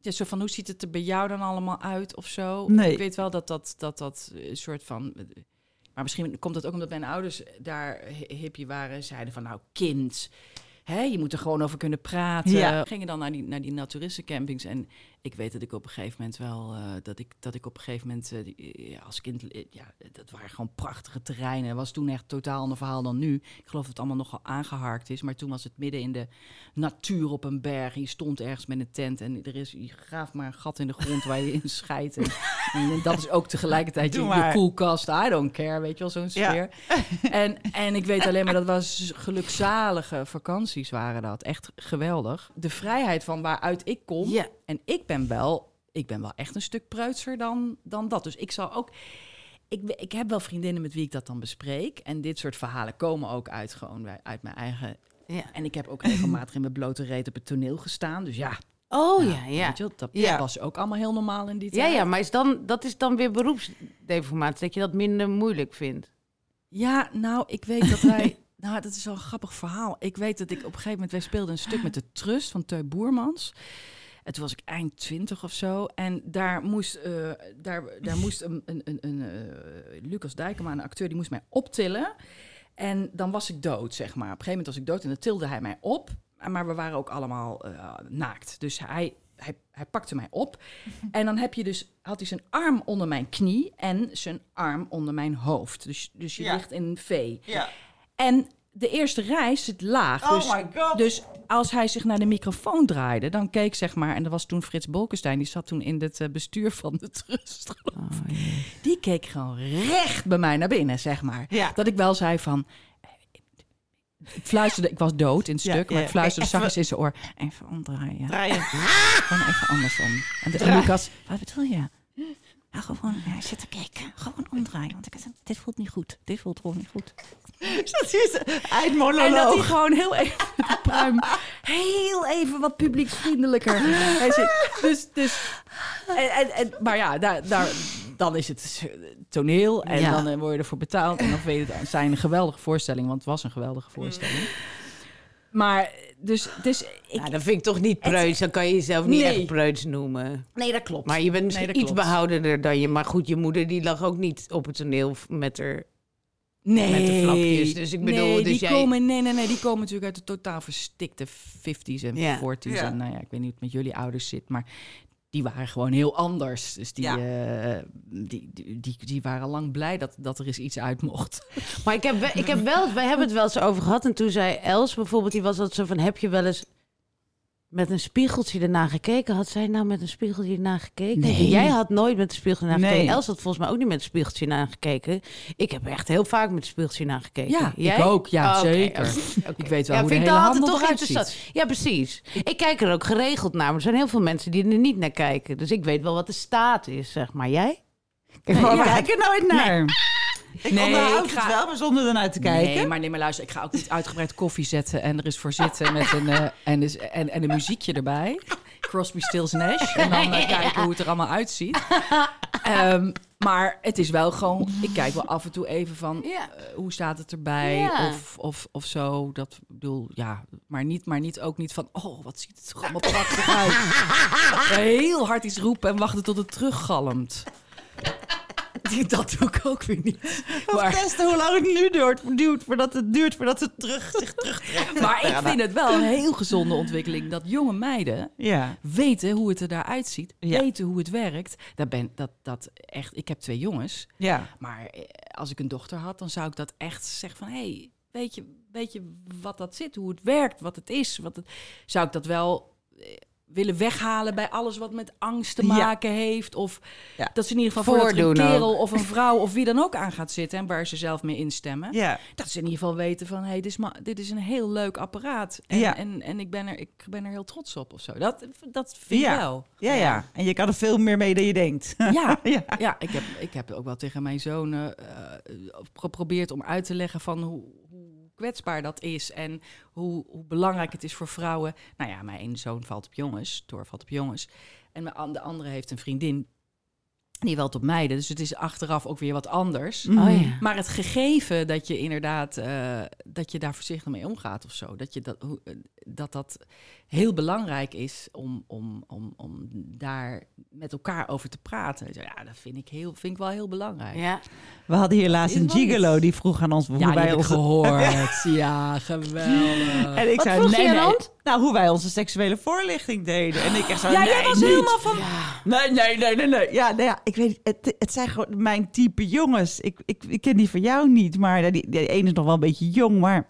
Ja, zo van, hoe ziet het er bij jou dan allemaal uit of zo? Nee. Ik weet wel dat dat, dat, dat een soort van... Maar misschien komt het ook omdat mijn ouders daar hi- hippie waren. Zeiden van, nou kind, hè, je moet er gewoon over kunnen praten. Ja. Gingen dan naar die, naar die naturistencampings. En ik weet dat ik op een gegeven moment wel... eh, dat, ik, dat ik op een gegeven moment eh, ja, als kind... eh, ja, dat waren gewoon prachtige terreinen. Het was toen echt totaal ander verhaal dan nu. Ik geloof dat het allemaal nogal aangeharkt is. Maar toen was het midden in de natuur op een berg. En je stond ergens met een tent. En er is, je graaft maar een gat in de grond waar je in scheidt. En, en dat is ook tegelijkertijd je, koelkast. I don't care, weet je wel, zo'n Ja. sfeer. En, en ik weet alleen maar, dat was gelukzalige vakanties waren dat. Echt geweldig. De vrijheid van waaruit ik kom. Ja. En ik ben wel, ik ben wel echt een stuk preutser dan, dan dat. Dus ik zal ook... Ik, ik heb wel vriendinnen met wie ik dat dan bespreek. En dit soort verhalen komen ook uit, gewoon uit mijn eigen... Ja. En ik heb ook regelmatig in mijn blote reet op het toneel gestaan. Dus ja, Oh ja, ja. weet je dat Ja. was ook allemaal heel normaal in die Ja, tijd. ja, maar is dan, dat is dan weer beroepsdeformatie, dat je dat minder moeilijk vindt. Ja, nou, ik weet dat wij... nou, dat is wel een grappig verhaal. Ik weet dat ik op een gegeven moment... Wij speelden een stuk met de Trust van Teu Boermans. En toen was ik eind twintig of zo. En daar moest, eh, daar, daar moest een, een, een, een eh, Lucas Dijkema, een acteur, die moest mij optillen. En dan was ik dood, zeg maar. Op een gegeven moment was ik dood en dan tilde hij mij op. Maar we waren ook allemaal eh, naakt. Dus hij, hij, hij pakte mij op. En dan heb je dus, had hij zijn arm onder mijn knie en zijn arm onder mijn hoofd. Dus, dus je Ja. ligt in een V. Ja. En de eerste rij zit laag. Oh dus, my God. dus als hij zich naar de microfoon draaide, dan keek zeg maar... en dat was toen Frits Bolkestein, die zat toen in het eh, bestuur van de Trust. Oh. Die keek gewoon recht bij mij naar binnen, zeg maar. Ja. Dat ik wel zei van... Ik fluisterde, ik was dood in het Ja, stuk, maar ja, ik fluisterde even- zachtjes in zijn oor. Even omdraaien. Draaien. Gewoon even andersom. En, de, en Lucas, wat bedoel je? Ja, gewoon ja, zitten kijken. Gewoon omdraaien. Want ik, dit voelt niet goed. Dit voelt gewoon niet goed. Dat is En dat hij gewoon heel even met de pruim, heel even wat publieksvriendelijker. Dus, dus, en, en, en, maar ja, daar, daar, dan is het toneel en Ja. dan eh, word je ervoor betaald. En dan weet het zijn een geweldige voorstelling, want het was een geweldige voorstelling. Maar dus, dus ik, Ja, dat vind ik toch niet preuts. Dan kan je jezelf niet Nee. echt preuts noemen. nee, dat klopt. Maar je bent misschien Nee, iets klopt. behoudender dan je. Maar goed, je moeder die lag ook niet op het toneel met haar... Nee, met de flapjes. Dus ik bedoel, nee, dus die jij- komen, nee, nee, nee, die komen natuurlijk uit de totaal verstikte 50s en Ja. 40s. Ja. En nou ja, ik weet niet hoe het met jullie ouders zit, maar die waren gewoon heel anders. Dus die, Ja. eh, die, die, die, die waren lang blij dat, dat er eens iets uit mocht. Maar ik heb, ik heb wel, wij hebben het wel eens over gehad. En toen zei Els bijvoorbeeld, die was altijd zo van, heb je wel eens met een spiegeltje ernaar gekeken? Had zij nou met een spiegeltje ernaar gekeken? Nee. Jij had nooit met een spiegeltje Nee. gekeken. Els had volgens mij ook niet met een spiegeltje naar gekeken. Ik heb echt heel vaak met een spiegeltje naar gekeken. Ja, Jij? ik ook. Ja, Oh, zeker. Ik weet wel ja, hoe de vind ik hele handel toch eruit ziet. Ja, precies. Ik kijk er ook geregeld naar, maar er zijn heel veel mensen die er niet naar kijken. Dus ik weet wel wat de staat is, zeg maar. Jij? Kijk, Ik maar- kijk er nooit naar. Ik Nee, onderhoud ik ga- het wel, maar zonder ernaar te kijken. Nee, maar nee, maar luister, ik ga ook niet uitgebreid koffie zetten en er is voor zitten met een, eh, en, dus, en, en een muziekje erbij. Crosby, Stills, Nash. En dan eh, kijken hoe het er allemaal uitziet. Ehm, maar het is wel gewoon, ik kijk wel af en toe even van, Ja. eh, hoe staat het erbij? Ja. Of, of, of zo. Dat bedoel, ja, maar niet, maar niet ook niet van, oh, wat ziet het er allemaal prachtig uit. Heel hard iets roepen en wachten tot het teruggalmt. Dat doe ik ook weer niet. Maar- testen hoe lang het nu duurt, duurt voordat het duurt voordat het terug, zich terugtrekt. Maar ik vind het wel een heel gezonde ontwikkeling dat jonge meiden Ja. weten hoe het er daaruit ziet, Ja. weten hoe het werkt. Dat ben dat dat echt. Ik heb twee jongens, Ja. maar eh, als ik een dochter had, dan zou ik dat echt zeggen van, hey, weet je, weet je wat dat zit, hoe het werkt, wat het is, wat het, zou ik dat wel. Eh, willen weghalen bij alles wat met angst te Ja. maken heeft. Of Ja. dat ze in ieder geval voor dat er een Voordoen kerel of een vrouw of wie dan ook aan gaat zitten en waar ze zelf mee instemmen. Ja. Dat ze in ieder geval weten van, hé, hey, dit, is dit is een heel leuk apparaat. En, Ja. en, en ik, ben er, ik ben er heel trots op of zo. Dat, dat vind ik wel. Ja, ja. En je kan er veel meer mee dan je denkt. Ja, Ja. ja. ik, heb, ik heb ook wel tegen mijn zoon eh, eh, geprobeerd om uit te leggen van hoe kwetsbaar dat is en hoe, hoe belangrijk het is voor vrouwen. Nou ja, mijn ene zoon valt op jongens, Thor valt op jongens. En de andere heeft een vriendin die valt op meiden. Dus het is achteraf ook weer wat anders. Oh ja. Maar het gegeven dat je inderdaad eh, dat je daar voorzichtig mee omgaat of zo, dat je dat, hoe- eh, dat, dat heel belangrijk is om, om, om, om daar met elkaar over te praten. Ja, dat vind ik, heel, vind ik wel heel belangrijk. Ja. We hadden hier laatst een wel gigolo die vroeg aan ons hoe Ja, die wij gehoord. ja, geweldig. En ik Wat zei, vroeg nee, je nee. Nou, hoe wij onze seksuele voorlichting deden. En ik echt zo, Ja, nee, jij was niet. helemaal van... Nee, nee, nee, nee, nee. Ja, nou ja, ik weet het, het zijn gewoon mijn type jongens. Ik, ik, ik ken die van jou niet, maar die, die ene is nog wel een beetje jong, maar...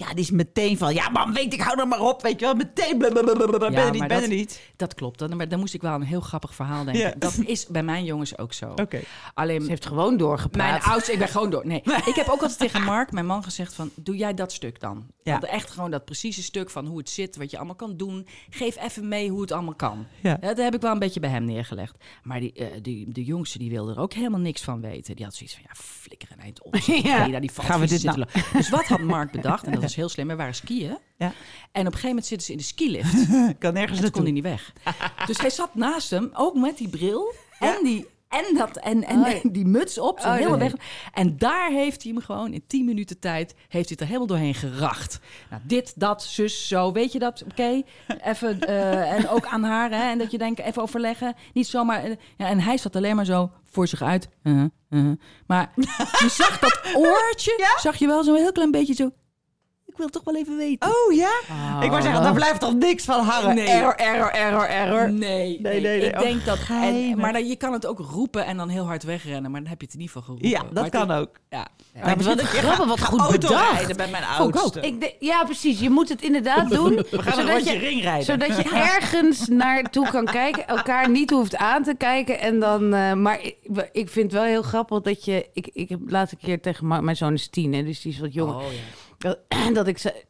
Ja, die is meteen van, ja man, weet ik, hou er maar op, weet je wel. Meteen, blablabla, ben er niet, ben er dat- niet. Dat klopt. Dan, maar dan moest ik wel een heel grappig verhaal denken. Ja. Dat is bij mijn jongens ook zo. Oké. Alleen Ze heeft gewoon doorgepraat. Mijn oudste, ik ben gewoon door. Nee, ik heb ook altijd tegen Mark, mijn man, gezegd van... doe jij dat stuk dan? Ja. Want echt gewoon dat precieze stuk van hoe het zit, wat je allemaal kan doen. Geef even mee hoe het allemaal kan. Ja. dat heb ik wel een beetje bij hem neergelegd. Maar die, eh, die, de jongste, die wilde er ook helemaal niks van weten. Die had zoiets van, ja, flikker een eind op. Ja. Ja. Die Gaan we dit zitten lo- Dus wat had Mark bedacht? En dat heel slim. We waren skiën. Ja. En op een gegeven moment zitten ze in de skilift. Kan nergens En toen kon hij niet weg. Dus hij zat naast hem, ook met die bril en die... En, dat, en, en Oh, ja. die muts op, zo Oh, weg. En daar heeft hij hem gewoon in 10 minuten tijd... heeft hij er helemaal doorheen geracht. Nou, dit, dat, zus, zo. Weet je dat? Oké. Even... eh, en ook aan haar. Hè, en dat je denkt, even overleggen. Niet zomaar... eh, ja, en hij zat alleen maar zo voor zich uit. Uh-huh. Maar je zag dat oortje... Zag je wel zo'n heel klein beetje zo... Ik wil toch wel even weten. Oh ja? Ik wou zeggen, daar blijft toch niks van hangen. Nee. Error, error, error, error. Nee, nee, nee. Ik Oh, denk dat. En, geinig. maar dan, je kan het ook roepen en dan heel hard wegrennen, maar dan heb je het in ieder geval geroepen. Ja, dat het- kan ook. Ja. Ja. Maar wat grappig, wat goed bedacht. rijden bij mijn oudste. Ik de- ja, precies. Je moet het inderdaad doen. We gaan een zodat rondje je, ring rijden. Zodat je ergens naartoe kan kijken, elkaar niet hoeft aan te kijken. En dan, eh, maar ik, ik vind het wel heel grappig dat je. Ik, ik heb laatst een keer tegen mijn zoon is tien, hè, dus die is wat jonger. Oh, ja. Dat, ik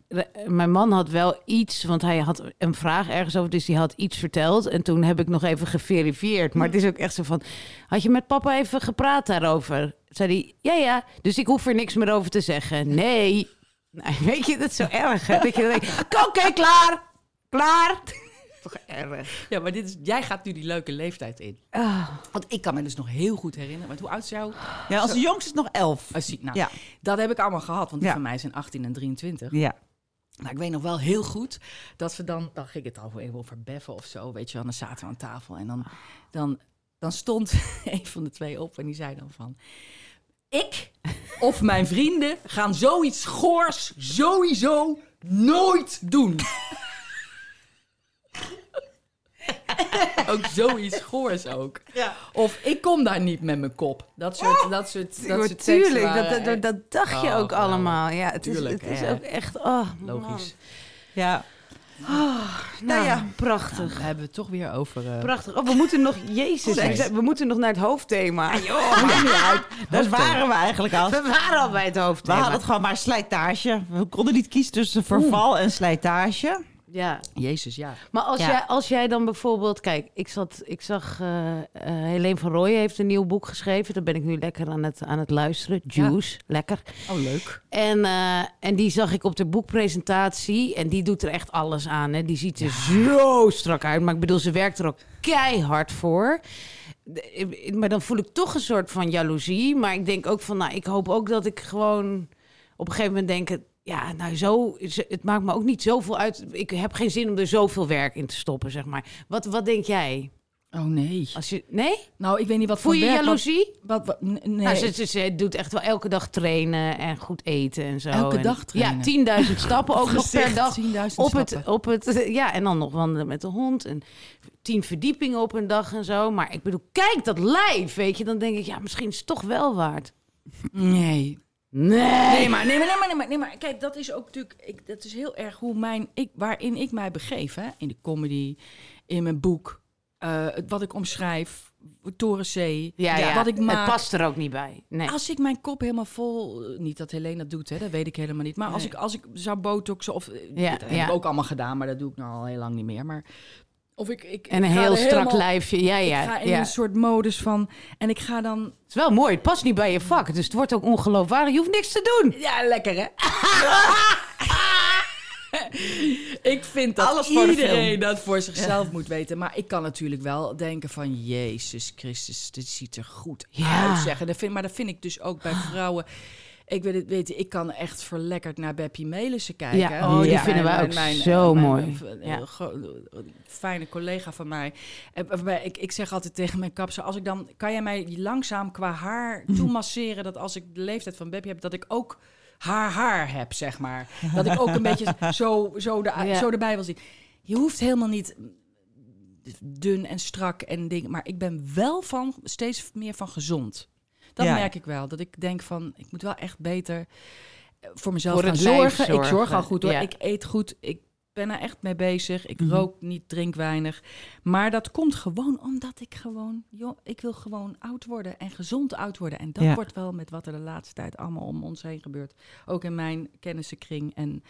mijn man had wel iets, want hij had een vraag ergens over, dus die had iets verteld. En toen heb ik nog even geverifieerd. Maar het is ook echt zo van, had je met papa even gepraat daarover? Zei hij, ja, ja. Dus ik hoef er niks meer over te zeggen. Nee. Nou, weet je, dat zo erg. Oké, klaar. Klaar. Toch erg. ja, maar dit is, jij gaat nu die leuke leeftijd in. Ah. Want ik kan me dus nog heel goed herinneren. Want hoe oud is jou? Ja, onze jongste is nog elf. Oh, zie, nou, Ja. Dat heb ik allemaal gehad, want die Ja. van mij zijn 18 en 23. Ja. Nou, ik weet nog wel heel goed dat we dan, dan ging het over, even over beffen of zo, weet je wel, dan zaten we aan tafel en dan, dan, dan stond een van de twee op en die zei dan van, ik of mijn vrienden gaan zoiets goors sowieso nooit doen. ook zoiets goors ook. Ja. Of ik kom daar niet met mijn kop. Dat soort, dat soort, dat soort Tuurlijk, waren dat, dat, dat dacht je Oh, ook geweldig. allemaal. Ja, het Tuurlijk, is, het is ook echt, oh, logisch. Ja. Nou, Nou ja. prachtig. Hebben we het toch weer over. eh, Prachtig. Oh, we moeten nog, jezus, Oh, zei, we moeten nog naar het hoofdthema. Joh, maakt niet uit. Daar waren we eigenlijk al. We waren al bij het We hoofdthema. hadden het gewoon maar slijtage. We konden niet kiezen tussen verval en slijtage. Ja, Jezus, ja. maar als, Ja. jij, als jij dan bijvoorbeeld... Kijk, ik, zat, ik zag... eh eh Helene van Rooyen heeft een nieuw boek geschreven. Daar ben ik nu lekker aan het, aan het luisteren. Juice, lekker. Oh, leuk. En, eh, en die zag ik op de boekpresentatie. En die doet er echt alles aan. Hè. Die ziet er zo strak uit. Maar ik bedoel, ze werkt er ook keihard voor. De- Maar dan voel ik toch een soort van jaloezie. Maar ik denk ook van, nou, ik hoop ook dat ik gewoon op een gegeven moment denk... Ja, nou zo, het maakt me ook niet zoveel uit. Ik heb geen zin om er zoveel werk in te stoppen, zeg maar. Wat, wat denk jij? Oh, nee. Als je, nee? Nou, ik weet niet wat Voel voor je werk, jaloezie? Wat, wat, nee. Nou, ze, ze, ze doet echt wel elke dag trainen en goed eten en zo. Elke En- dag trainen? Ja, 10.000 stappen ook nog per dag. 10.000 Op het, op het, ja, en dan nog wandelen met de hond. En tien verdiepingen op een dag en zo. Maar ik bedoel, kijk dat lijf, weet je. Dan denk ik, ja, misschien is het toch wel waard. Nee. Nee. Nee, maar, nee, maar, nee, maar, nee, maar, nee, maar kijk, dat is ook natuurlijk, ik, dat is heel erg hoe mijn, ik, waarin ik mij begeef, hè? in de comedy, in mijn boek, het- wat ik omschrijf, Toren C, Ja, ja. wat ik maak. Het past er ook niet bij. Nee. Als ik mijn kop helemaal vol, niet dat Helene dat doet, hè, dat weet ik helemaal niet. Maar als, ik, als ik zou botoxen, of eh, Ja, dat heb ja. ik ook allemaal gedaan, maar dat doe ik nou al heel lang niet meer. Maar of ik, ik En een heel strak helemaal- lijfje. Ja, ja. Ik ga in ja. een soort modus van, en ik ga dan Het is wel mooi. Het past niet bij je vak. Dus het wordt ook ongeloofwaardig. Je hoeft niks te doen. Ja, lekker hè? ik vind dat Alles iedereen dat voor zichzelf moet weten. Maar ik kan natuurlijk wel denken van... Jezus Christus, dit ziet er goed Ja. uit. Zeggen. Dat vind, maar dat vind ik dus ook bij vrouwen. Ik weet het, weet ik kan echt verlekkerd naar Beppie Melissen kijken. Ja, oh, die vinden wij ook mijn- zo mijn- mooi. mijn- Ja. gro- Fijne collega van mij. Waarbij Ik, ik zeg altijd tegen mijn kapser... Als ik dan, kan jij mij langzaam qua haar toemasseren... dat als ik de leeftijd van Beppie heb... dat ik ook haar haar heb, zeg maar. Dat ik ook een beetje zo, zo, de, Ja. zo erbij wil zien. Je hoeft helemaal niet dun en strak en dingen. Maar ik ben wel van steeds meer van gezond. Dat Ja. merk ik wel. Dat ik denk van, ik moet wel echt beter eh, voor mezelf Voor gaan zorgen. Ik zorg al goed hoor. Ja. Ik eet goed. Ik ben er echt mee bezig. Ik Mhm. rook niet, drink weinig. Maar dat komt gewoon omdat ik gewoon... Joh, ik wil gewoon oud worden en gezond oud worden. En dat Ja. wordt wel met wat er de laatste tijd allemaal om ons heen gebeurt. Ook in mijn kennissenkring. En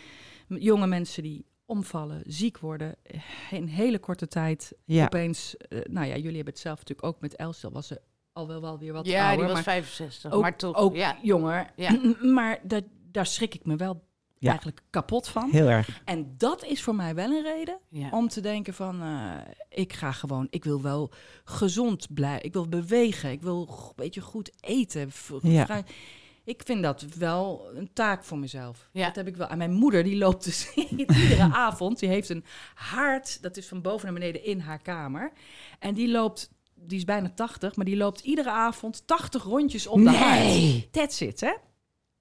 jonge mensen die omvallen, ziek worden. eh, In hele korte tijd Ja. opeens... eh, nou ja, jullie hebben het zelf natuurlijk ook met Elstel. Was ze al wel, wel weer wat Ja, ouder. die was maar 65. ook, maar toch. ook ja. jonger. Ja. Maar dat, daar schrik ik me wel Ja. eigenlijk kapot van. Heel erg. En dat is voor mij wel een reden Ja. om te denken van... eh, ik ga gewoon... Ik wil wel gezond blijven. Ik wil bewegen. Ik wil een beetje goed eten. Ja. Ik vind dat wel een taak voor mezelf. Ja. Dat heb ik wel. En mijn moeder, die loopt dus iedere avond. Die heeft een haard, dat is van boven naar beneden in haar kamer. En die loopt, die is bijna 80, maar die loopt iedere avond 80 rondjes om de. Nee. That's it, hè?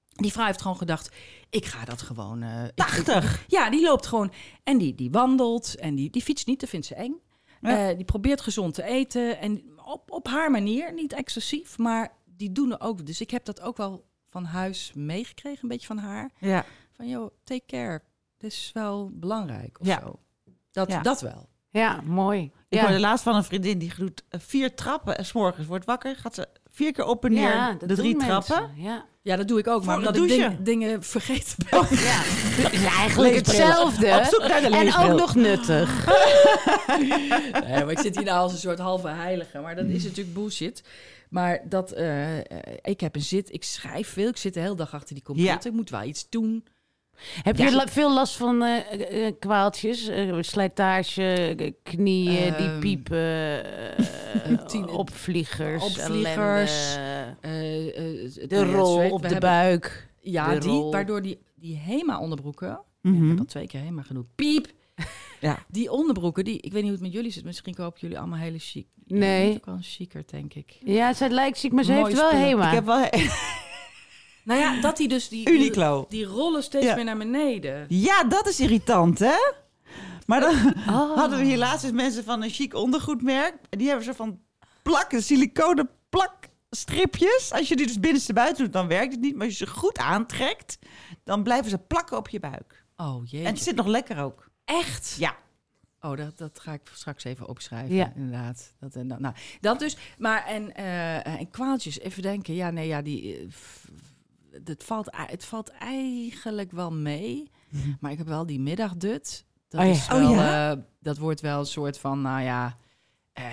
Die vrouw heeft gewoon gedacht, ik ga dat gewoon... eh, ik- 80? ja, die loopt gewoon en die, die wandelt en die, die fietst niet, dat vindt ze eng. Ja. Eh, die probeert gezond te eten en op, op haar manier, niet excessief, maar die doen er ook. Dus ik heb dat ook wel van huis meegekregen, een beetje van haar. Ja. Van, joh, take care. Dit is wel belangrijk of Ja. zo. Dat, Ja. dat wel. Ja, mooi. Ik ja. hoorde laatst van een vriendin die doet eh, vier trappen en 's morgens wordt wakker. Gaat ze vier keer op en neer Ja, de drie trappen. Ja. Ja, dat doe ik ook, maar omdat ik ding- dingen vergeten ben. ja. Het is eigenlijk hetzelfde. Op zoek naar de en ook nog nuttig. Nee, maar ik zit hier nou als een soort halve heilige. Maar dat is natuurlijk bullshit. Maar dat, eh, eh, ik heb een zit, ik schrijf veel. Ik zit de hele dag achter die computer. Ja. Ik moet wel iets doen. Heb Ja. je la- veel last van eh, eh, kwaaltjes? Eh, slijtage, eh, knieën die Ehm, piepen, eh, opvliegers, opvliegers, ellende, Eh, eh, de ja, rol op de hebben- buik. Ja, de die, rol. waardoor die, die HEMA-onderbroeken... Ja, Mhm. ik heb al twee keer HEMA genoemd. Piep! Ja. Die onderbroeken, die, ik weet niet hoe het met jullie zit. Misschien kopen jullie allemaal hele chic. Nee. Bent ook wel een chiquer, denk ik. Ja, zij lijkt ziek, maar ze heeft wel spullen. HEMA. Ik heb wel... Nou ja, dat die dus... Die, Uniqlo. Die, rollen steeds Ja. meer naar beneden. Ja, dat is irritant, hè? Maar dan Oh. hadden we hier laatst eens mensen van een chic ondergoedmerk. En die hebben zo van plakken, siliconen plakstripjes. Als je die dus binnenstebuiten doet, dan werkt het niet. Maar als je ze goed aantrekt, dan blijven ze plakken op je buik. Oh jee. En het zit nog lekker ook. echt? Ja. Oh, dat, dat ga ik straks even opschrijven. Ja. Inderdaad. Dat, en dat, nou, dat dus. Maar en, eh, en kwaaltjes, even denken. Ja, nee, ja, die. eh, Het valt, het valt eigenlijk wel mee. Maar ik heb wel die middagdut. Dat, Oh ja. is Oh ja? eh, dat wordt wel een soort van, nou ja. eh,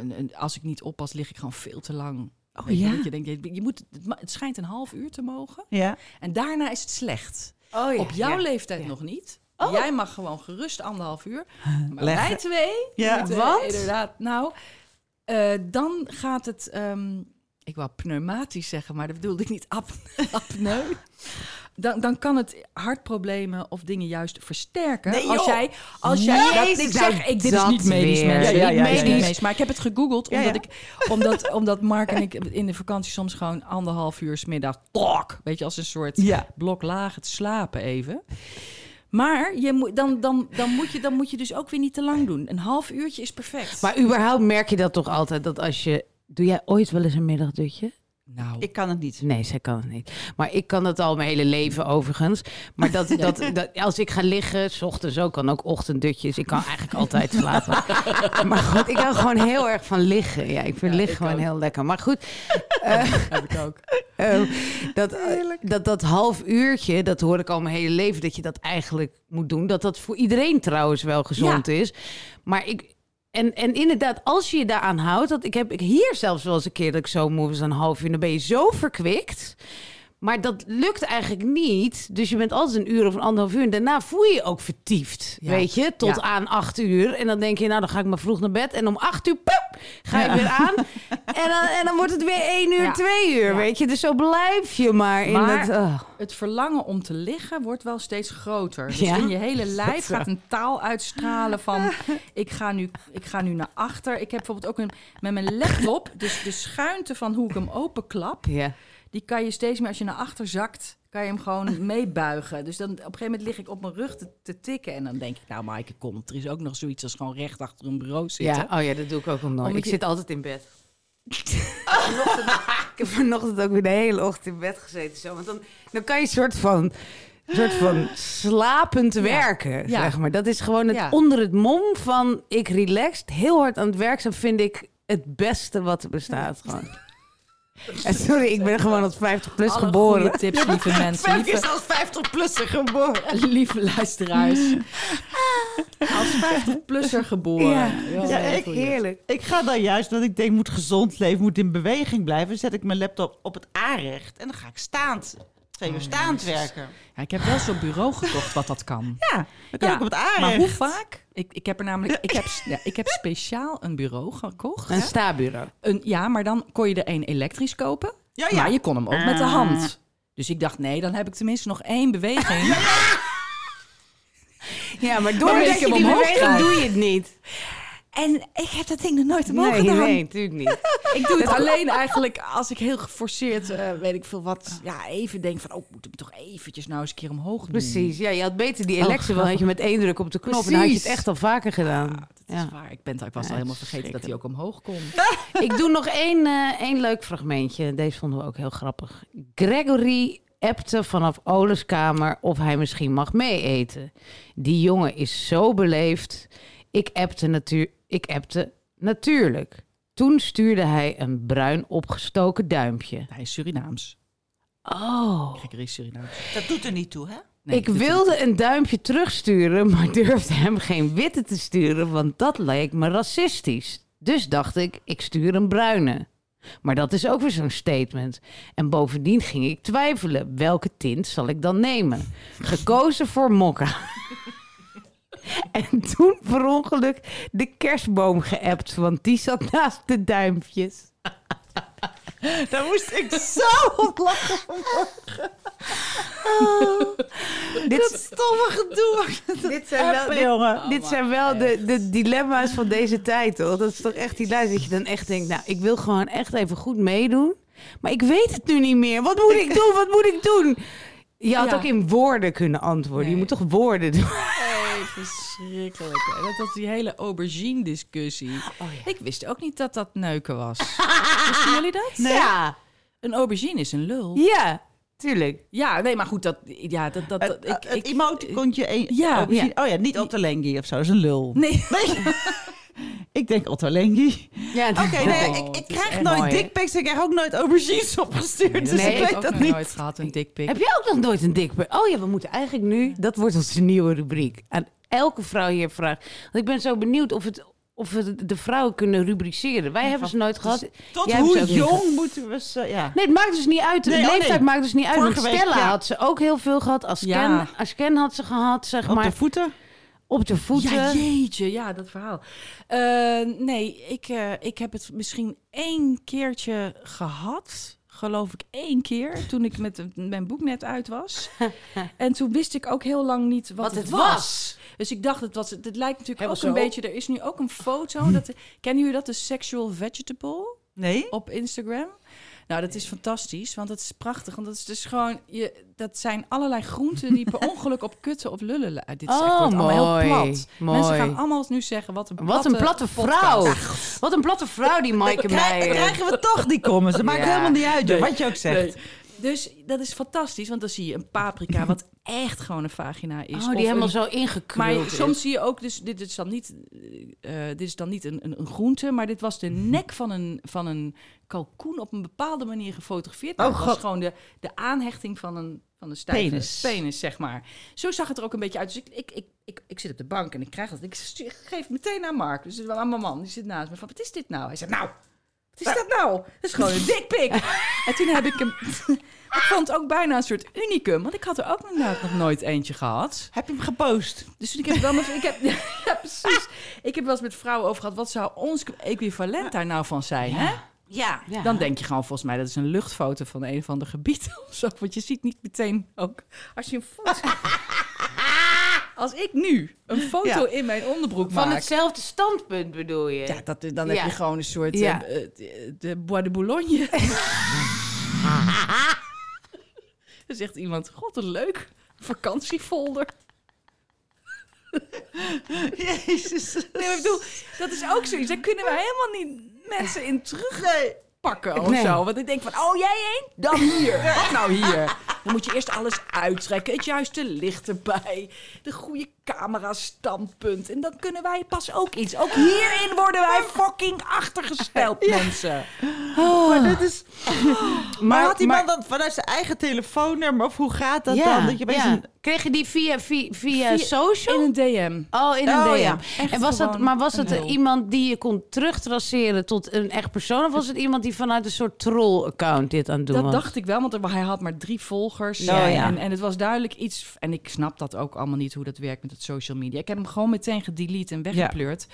een- als ik niet oppas, lig ik gewoon veel te lang. Oh Weet ja? je denkt, je, moet, het, schijnt een half uur te mogen. Ja. En daarna is het slecht. Oh, ja, Op jouw leeftijd nog niet. Oh. Jij mag gewoon gerust anderhalf uur. Maar Leggen. wij twee, Ja, want? inderdaad. Nou, eh, dan gaat het. ehm, ik wou pneumatisch zeggen, maar dat bedoelde ik niet ap apneu. Dan, dan kan het hartproblemen of dingen juist versterken. Nee, als jij, als jij, Jezus, dat, ik zeg, ik, dit is niet medisch, mensen. Ja, ja, Niet ja, niet medisch. Maar ik heb het gegoogeld, omdat. Ik, omdat, omdat Mark en ik in de vakantie soms gewoon anderhalf uur 's middag, tok, weet je, als een soort blok lagen te slapen even. Maar je moet, dan, dan, dan, moet je, dan moet je dus ook weer niet te lang doen. Een half uurtje is perfect. Maar überhaupt merk je dat toch altijd, dat als je... Doe jij ooit wel eens een middagdutje? Nou, Ik kan het niet. Nee, zij kan het niet. Maar ik kan het al mijn hele leven overigens. Maar dat, dat, dat, als ik ga liggen, s ochtends ook, kan ook ochtenddutjes. Ik kan eigenlijk altijd slapen. maar goed, ik hou gewoon heel erg van liggen. Ja, ik vind liggen gewoon heel lekker. Maar goed, heb ik ook. eh, dat, dat, dat half uurtje, dat hoor ik al mijn hele leven, dat je dat eigenlijk moet doen. Dat dat voor iedereen trouwens wel gezond is. Maar ik... En, en inderdaad, als je je daaraan houdt... Dat ik heb ik hier zelfs wel eens een keer dat ik zo moe was... een half uur, dan ben je zo verkwikt... Maar dat lukt eigenlijk niet. Dus je bent altijd een uur of een anderhalf uur. En daarna voel je je ook vertiefd. Ja. Weet je, tot Ja. aan acht uur. En dan denk je, nou dan ga ik maar vroeg naar bed. En om acht uur, poep, ga je weer aan. En dan, en dan wordt het weer één uur, twee uur. Weet je, dus zo blijf je maar in Maar- dat... oh. Het verlangen om te liggen wordt wel steeds groter. Dus in je hele lijf gaat een taal uitstralen van... ik ga nu, ik ga nu naar achter. Ik heb bijvoorbeeld ook een, met mijn laptop... dus de schuinte van hoe ik hem openklap... Ja. Die kan je steeds meer, als je naar achter zakt... kan je hem gewoon meebuigen. Dus dan op een gegeven moment lig ik op mijn rug te, te tikken... en dan denk ik, nou Maaike, kom, er is ook nog zoiets... als gewoon recht achter een bureau zitten. ja, oh ja, dat doe ik ook al nooit. Ik je- zit altijd in bed. Vanochtend- ik heb vanochtend ook weer de hele ochtend in bed gezeten. Zo. Want dan, dan kan je een soort van, soort van slapend werken, Ja. zeg maar. Dat is gewoon het Ja. onder het mom van ik relaxed, heel hard aan het werk zijn, vind ik het beste wat er bestaat. Gewoon. En sorry, ik ben gewoon als 50 plus Alle geboren. goede tips, lieve mensen. Lieve, als 50-plusser geboren. lieve luisteraars. Als 50-plusser geboren. Ja, Ja, ik-. Heerlijk. Ik ga dan juist, want ik denk, moet gezond leven, moet in beweging blijven. Zet ik mijn laptop op het aanrecht en dan ga ik staand, staand werken. Ja, ik heb wel zo'n bureau gekocht wat dat kan. Ja, dan kan Ja, op het aanrecht. Maar hoe vaak? Ik, ik heb er namelijk, ik heb, ja, ik heb speciaal een bureau gekocht. Een sta-bureau. Een, ja, maar dan kon je er één elektrisch kopen. Ja, ja. Maar je kon hem ook met de hand. Dus ik dacht, nee, dan heb ik tenminste nog één beweging. Ja, maar doordat ik je hem die omhoog doe je het niet. En ik heb dat ding nog nooit omhoog Nee, gedaan. nee, natuurlijk niet. Ik doe het alleen eigenlijk als ik heel geforceerd, eh, weet ik veel wat, ja, even denk van, oh, moet ik toch eventjes nou eens een keer omhoog doen. Precies, ja, je had beter die elektro wel, had je met één druk op de knop en dan had je het Precies. echt al vaker gedaan. Ja, dat is Ja. waar. Ik, ben, ik was Ja, al helemaal vergeten dat hij ook omhoog kon. Ik doe nog één, eh, één leuk fragmentje. Deze vonden we ook heel grappig. Gregory appte vanaf Oles kamer of hij misschien mag meeeten. Die jongen is zo beleefd. Ik appte, natuur, ik appte natuurlijk. Toen stuurde hij een bruin opgestoken duimpje. Hij is Surinaams. Oh. Gregory is Surinaams. Dat doet er niet toe, hè? Nee, ik wilde een duimpje terugsturen, maar durfde hem geen witte te sturen, want dat leek me racistisch. Dus dacht ik, ik stuur een bruine. Maar dat is ook weer zo'n statement. En bovendien ging ik twijfelen, welke tint zal ik dan nemen? Gekozen voor mokka. En toen per ongeluk de kerstboom geappt, want die zat naast de duimpjes. Daar moest ik zo op lachen vanmorgen. Oh, dit stomme gedoe. Dit zijn wel, dit- jongen. dit zijn wel de, de dilemma's van deze tijd, toch? Dat is toch echt die lijst dat je dan echt denkt... nou, ik wil gewoon echt even goed meedoen. Maar ik weet het nu niet meer. Wat moet ik doen? Wat moet ik doen? Je had Ja. ook in woorden kunnen antwoorden. Je moet toch woorden doen? Verschrikkelijk. Dat was die hele aubergine-discussie. Ik wist ook niet dat dat neuken was. Wisten jullie dat? Ja, Een aubergine is een lul. ja, tuurlijk. Ja, nee, maar goed, dat, ja, dat, dat, ik, ik, emoticontje... een- Ja, ja. Oh ja, niet Otto Lengi of zo. Dat is een lul. Nee, Ik denk Otto Lengi. Ja, Oké, nee, denk ik, ik krijg nooit dickpics. Ik krijg ook nooit aubergines opgestuurd. dus Nee, ik heb weet dat nog niet. nooit gehad, een dikpik. Heb jij ook nog nooit een dikpik? Oh ja, we moeten eigenlijk nu... Dat wordt onze nieuwe rubriek. Aan elke vrouw hier vragen. Want ik ben zo benieuwd of, het, of we de vrouwen kunnen rubriceren. Wij hebben ze nooit gehad. Tot Jij hebt ze hoe niet jong moeten we ze... Ja. Nee, het maakt dus niet uit. De Nee, oh leeftijd nee. maakt dus niet uit. Want Vorige week, Stella ja. had ze ook heel veel gehad. Asken, Ja. Asken had ze gehad, zeg Op maar. de voeten. op de voeten. Ja, jeetje, ja, dat verhaal. Eh, nee, ik, eh, ik heb het misschien één keertje gehad. Geloof ik één keer, toen ik met mijn boek net uit was. en toen wist ik ook heel lang niet wat, Wat het het was. was. Dus ik dacht, het, was, het lijkt natuurlijk ook een beetje... Er is nu ook een foto. Dat, kennen jullie dat, de sexual vegetable? Nee? op Instagram. Nou, dat is fantastisch, want dat is prachtig. Want dat is dus gewoon, je, dat zijn allerlei groenten die per ongeluk op kutten of lullen. Dit is echt Oh, wordt allemaal mooi, heel plat. mooi. Mensen gaan allemaal nu zeggen, wat een platte, Wat een platte vrouw. podcast. Wat een platte vrouw, die Maaike Meijer. krijgen we toch die comments. Dat maakt Ja. helemaal niet uit, Nee. wat je ook zegt. Nee. Dus dat is fantastisch, want dan zie je een paprika, wat echt gewoon een vagina is. Oh, die helemaal een- zo Maar ingekruld is. soms zie je ook, dus dit is dan niet, eh, dit is dan niet een, een, een groente, maar dit was de nek van een, van een kalkoen op een bepaalde manier gefotografeerd. Oh, dat was God. gewoon de, de aanhechting van een, van een stijve Penis. penis, zeg maar. Zo zag het er ook een beetje uit. Dus ik, ik, ik, ik, ik zit op de bank en ik krijg dat. Ik geef het meteen aan Mark. Dus het is wel aan mijn man, die zit naast me. Van, wat is dit nou? Hij zegt, nou, wat is dat nou? Dat is gewoon een dikpik. en toen heb ik hem... ik vond het ook bijna een soort unicum. Want ik had er ook inderdaad nog nooit eentje gehad. Heb je hem gepost? Dus ik heb wel met, ik heb, ja, precies. Ik heb wel eens met vrouwen over gehad. Wat zou ons equivalent daar nou van zijn? Hè? Ja. Ja. Dan denk je gewoon volgens mij dat is een luchtfoto van een of ander gebied of zo. Want je ziet niet meteen ook als je een foto. Als ik nu een foto Ja. in mijn onderbroek Van maak. hetzelfde standpunt bedoel je? Ja, dat, dan Ja. heb je gewoon een soort Ja. eh, eh, de, Bois de Boulogne. Dan zegt iemand, god, een leuk vakantiefolder. Jezus. Nee, maar ik bedoel, dat is ook zoiets. Daar kunnen we helemaal niet mensen in terugpakken of Nee. zo. Want ik denk van, oh jij één? Dan hier. Wat nou hier? Dan moet je eerst alles uittrekken. Het juiste licht erbij. De goede camera standpunt. En dan kunnen wij pas ook iets. Ook hierin worden wij fucking achtergesteld, mensen. Maar dit is... Maar, had die maar- man dan vanuit zijn eigen telefoonnummer? Of hoe gaat dat ja, dan? Dat je ja. een- Kreeg je die via, via, via, Via- social? In een DM. Oh, in een Oh, DM. ja. En was dat, maar was het iemand die je kon terugtraceren tot een echt persoon? Of was het iemand die vanuit een soort troll-account dit aan het doen Dat was? dacht ik wel, want hij had maar drie volgers. Oh, ja. en, en het was duidelijk iets... En ik snap dat ook allemaal niet, hoe dat werkt met het social media. Ik heb hem gewoon meteen gedelete en weggepleurd.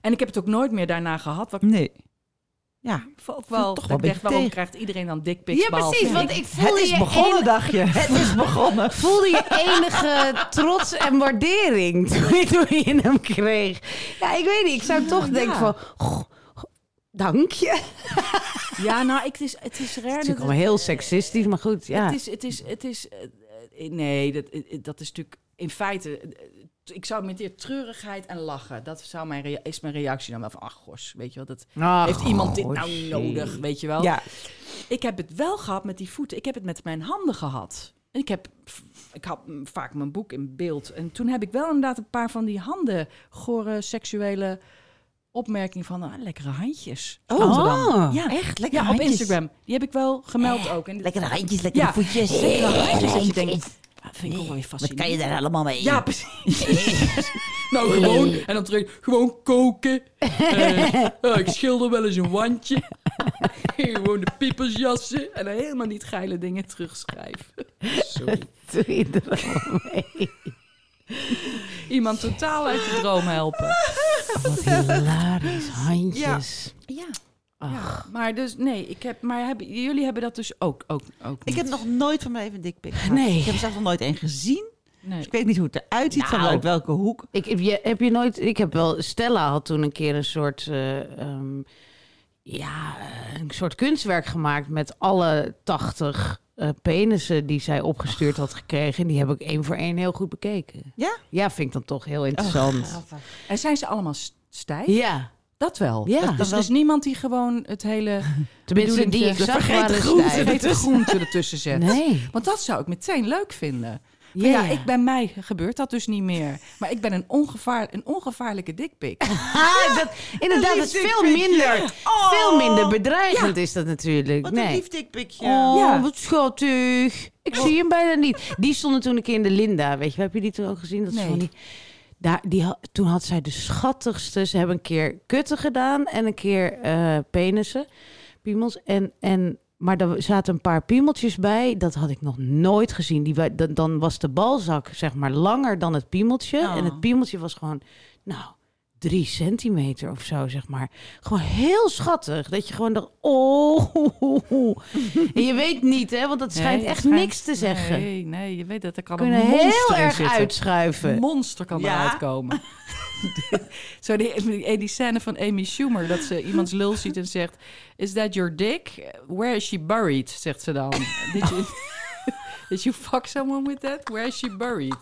En ik heb het ook nooit meer daarna gehad. Wat Nee. Ja. ook wel... toch wel ik dacht, waarom tegen. krijgt iedereen dan dickpics? Ja, precies. Want ik? voelde Het is je begonnen, enig- dacht je. Het is begonnen. voelde je enige trots en waardering toen je, hem kreeg. Ja, ik weet niet. Ik zou toch denken van... "Goh, goh, dank je. Ja, nou, het is, het is Het rare... is natuurlijk wel heel seksistisch, maar goed. Ja. Het is, het is, het is, eh, eh, nee, dat, eh, dat is natuurlijk in feite. Ik zou met eer treurigheid en lachen. Dat zou mijn rea- is mijn reactie dan wel van, ach gos, weet je wel, dat Ach, heeft iemand dit nou nodig, weet je wel? Ja. Ik heb het wel gehad met die voeten. Ik heb het met mijn handen gehad. Ik heb, ik had vaak mijn boek in beeld. En toen heb ik wel inderdaad een paar van die handen, gore seksuele opmerkingen van, ah, lekkere handjes. Oh. Oh, ja, echt? Lekkere ja, op handjes? Instagram. Die heb ik wel gemeld ook. En Lekkere handjes, lekkere Ja. voetjes. Lekkere handjes. Dat je Handjes. denkt, ah, vind ik ook wel weer Wat fascinerend. kan je daar allemaal mee? Ja, precies. nou, gewoon. En dan terug, gewoon koken. Eh, oh, ik schilder wel eens een wandje. gewoon de piepers jassen. En dan helemaal niet geile dingen terugschrijven. Sorry. Doe je er mee? Iemand totaal uit de droom helpen. Wat hilarisch. Handjes. Ja. ja. Maar dus, nee, ik heb, maar hebben, jullie hebben dat dus ook, ook, ook Ik niet. heb nog nooit van mijn leven een dikpik gehad. Nee. Ik heb er zelfs nog nooit één gezien. Nee. Dus ik weet niet hoe het eruit ziet, Nou. vanuit welke hoek. Ik, heb, je, heb je nooit... Ik heb wel... Stella had toen een keer een soort... eh, ehm, ja, een soort kunstwerk gemaakt met alle 80 eh penissen die zij opgestuurd had gekregen. En die heb ik één voor één heel goed bekeken. Ja? Ja, vind ik dan toch heel interessant. En zijn ze allemaal st- stijf? ja, Dat wel. Ja. Dat, dus er is niemand die gewoon het hele tenminste die ik zag stijf. vergeten groente ertussen zet. Nee. Want dat zou ik meteen leuk vinden. Van, Ja, ik bij mij gebeurt dat dus niet meer. Maar ik ben een, ongevaar, een ongevaarlijke dikpik. Ah, dat, inderdaad, dat is veel minder, Oh. veel minder bedreigend is dat natuurlijk. Wat nee. een lief dikpikje. Oh, Ja. wat schattig. Ik zie hem bijna niet. Die stonden toen een keer in de Linda. Weet je, heb je die toen ook gezien? Dat Nee. van die, daar, die, toen had zij de schattigste. Ze hebben een keer kutten gedaan en een keer eh penissen, piemels. En, en, maar er zaten een paar piemeltjes bij. Dat had ik nog nooit gezien. Die, dan, dan was de balzak zeg maar langer dan het piemeltje. Oh. En het piemeltje was gewoon, nou, drie centimeter of zo, zeg maar. Gewoon heel schattig. Dat je gewoon dacht, oh. En je weet niet, hè, want dat schijnt Nee, echt schijnt- niks te zeggen. Nee, nee, je weet dat er kan Kunnen een monster heel erg zitten. uitschuiven. Een monster kan Ja. eruit komen. Zo die, die, die scène van Amy Schumer, dat ze iemands lul ziet en zegt... Is that your dick? Where is she buried? Zegt ze dan. Did you, did you fuck someone with that? Where is she buried?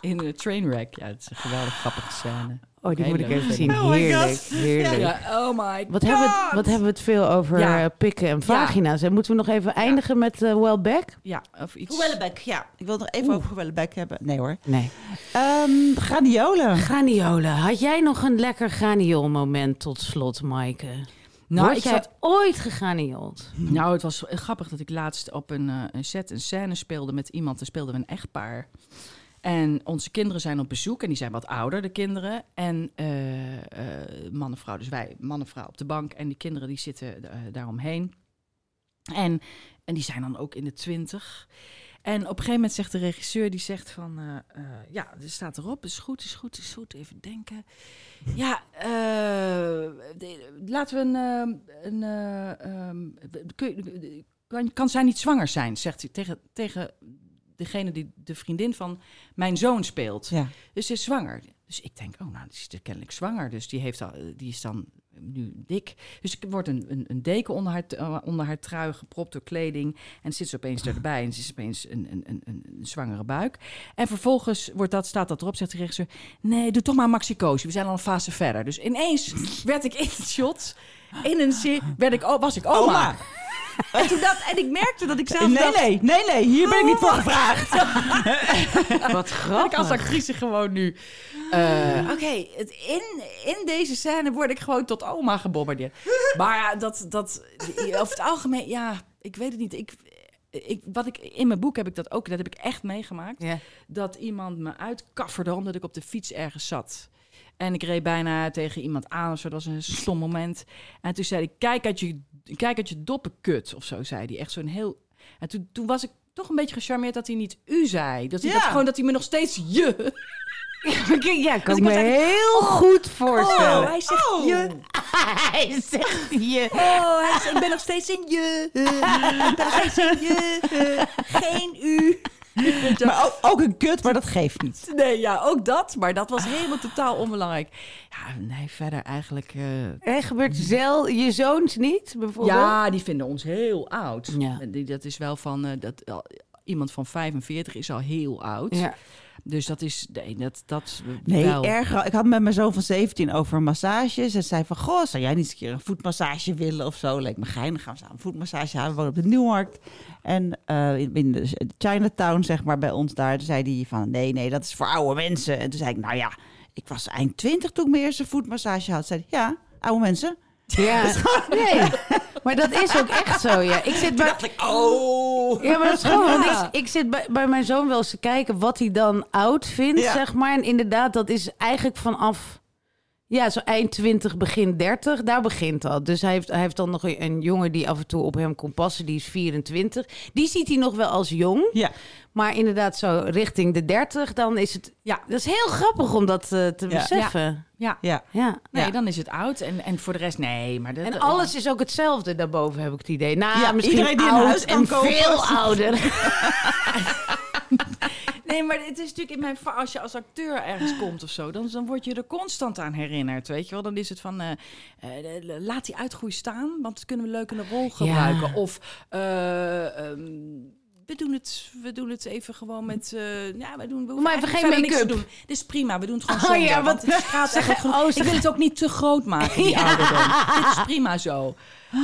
In een trainwreck. Ja, het is een geweldig grappige scène. Oh, die moet ik even zien. Oh my Heerlijk, God. heerlijk. Ja, oh my Wat hebben, we, het- wat hebben we het veel over Ja. eh, pikken en vagina's. En moeten we nog even eindigen met uh, well back? Ja, of iets... Gewellebek, ja. Ik wil nog even over gewellebek hebben. Nee hoor. Nee. Ehm graniolen. Graniolen. Had jij nog een lekker graniolmoment tot slot, Maaike? Nou, Word ik jij zat ooit gegraniold? Nou, het was grappig dat ik laatst op een, eh, een set een scène speelde met iemand. Er speelden we een echtpaar. En onze kinderen zijn op bezoek en die zijn wat ouder, de kinderen. En eh, eh, man en vrouw, dus wij, man en vrouw op de bank. En die kinderen die zitten eh, daaromheen. En, en die zijn dan ook in de twintig. En op een gegeven moment zegt de regisseur, die zegt van... ja, er staat erop, is goed, is goed, is goed, even denken. Ja, laten we een... een eh, ehm, kan, kan zij niet zwanger zijn, zegt hij tegen, tegen degene die de vriendin van mijn zoon speelt. Ja. Dus ze is zwanger. Dus ik denk, oh, nou, die is kennelijk zwanger. Dus die, heeft al, die is dan nu dik. Dus er wordt een, een, een deken onder haar, eh, onder haar trui gepropt door kleding. En zit ze opeens erbij en ze is opeens een, een, een, een, zwangere buik. En vervolgens wordt dat, staat dat erop, zegt de regisseur... Nee, doe toch maar maxicosi. We zijn al een fase verder. Dus ineens werd ik in het shot... In een zin werd ik, was ik oma. Oma. En, toen dat, en ik merkte dat ik zelf Nee, dacht... nee, nee, nee. Hier ben ik niet voor gevraagd. Wat Ik grappig. als actrice gewoon nu. Eh, Oké, het in, in deze scène word ik gewoon tot oma gebombardeerd. Maar ja, dat, dat over het algemeen, ja, ik weet het niet. Ik, ik, wat ik, in mijn boek heb ik dat ook, dat heb ik echt meegemaakt. Dat iemand me uitkafferde omdat ik op de fiets ergens zat. En ik reed bijna tegen iemand aan of zo. Dat was een stom moment. En toen zei hij, kijk uit je, kijk uit je doppenkut of zo, zei hij. Echt zo'n heel... En toen, toen was ik toch een beetje gecharmeerd dat hij niet u zei. Dat hij, Ja. dat, gewoon dat hij me nog steeds je... Ja, kan Dus ik ik me heel goed voorstellen. Oh, hij zegt je. hij zegt je. Oh, hij zegt, ik ben nog steeds in je. Ik ben nog steeds in je. Geen u. Maar ook, ook een kut, maar dat geeft niet. Nee, ja, ook dat. Maar dat was helemaal totaal onbelangrijk. Ja, nee, verder eigenlijk... eh, Er gebeurt zel je zoons niet, bijvoorbeeld? ja, die vinden ons heel oud. Ja. En die- Dat is wel van... eh, dat, iemand van 45 is al heel oud. Ja. Dus dat is... Nee, dat, dat Nee, wel. erger. Ik had met mijn zoon van 17 over massages. En zei van, goh, zou jij niet eens een keer een voetmassage willen of zo? Leek me geinig. Gaan we samen een voetmassage halen. We wonen op de Nieuwmarkt. En eh, in, in de Chinatown, zeg maar, bij ons daar. Toen zei hij van, nee, nee, dat is voor oude mensen. En toen zei ik, nou ja, ik was eind 20 toen ik mijn eerste voetmassage had. Zei hij, ja, oude mensen. Ja. Nee, maar dat is ook echt zo, ja. Ik zit bij... oh. Ja, maar dat is gewoon, want ik, ik zit bij, bij mijn zoon wel eens te kijken wat hij dan oud vindt, Ja. zeg maar. En inderdaad, dat is eigenlijk vanaf, ja, zo eind 20, begin 30, daar begint dat. Dus hij heeft, hij heeft dan nog een, een jongen die af en toe op hem kon passen, die is 24. Die ziet hij nog wel als jong, Ja, maar inderdaad zo richting de 30, dan is het, Ja. dat is heel grappig om dat eh, te Ja. beseffen. Ja. ja. Ja. Nee, dan is het oud. En, en voor de rest, nee. Maar dat, En alles is ook hetzelfde daarboven, heb ik het idee. Nou, Ja, misschien iedereen die een huis kan en kopen. veel ouder. Nee, maar het is natuurlijk in mijn va- als je als acteur ergens komt of zo, dan, dan word je er constant aan herinnerd, weet je wel? Dan is het van, eh, eh, laat die uitgroei staan, want dat kunnen we leuk in de rol gebruiken. Of eh, ehm, we doen het, we doen het even gewoon met, eh, ja, we doen, we Maar even eigenlijk geen verder niks te make-up. doen. Dit is prima, we doen het gewoon Oh zonder. ja, want het gaat echt oh, Ik wil het ook niet te groot maken, die ouderdom. Dit is prima zo.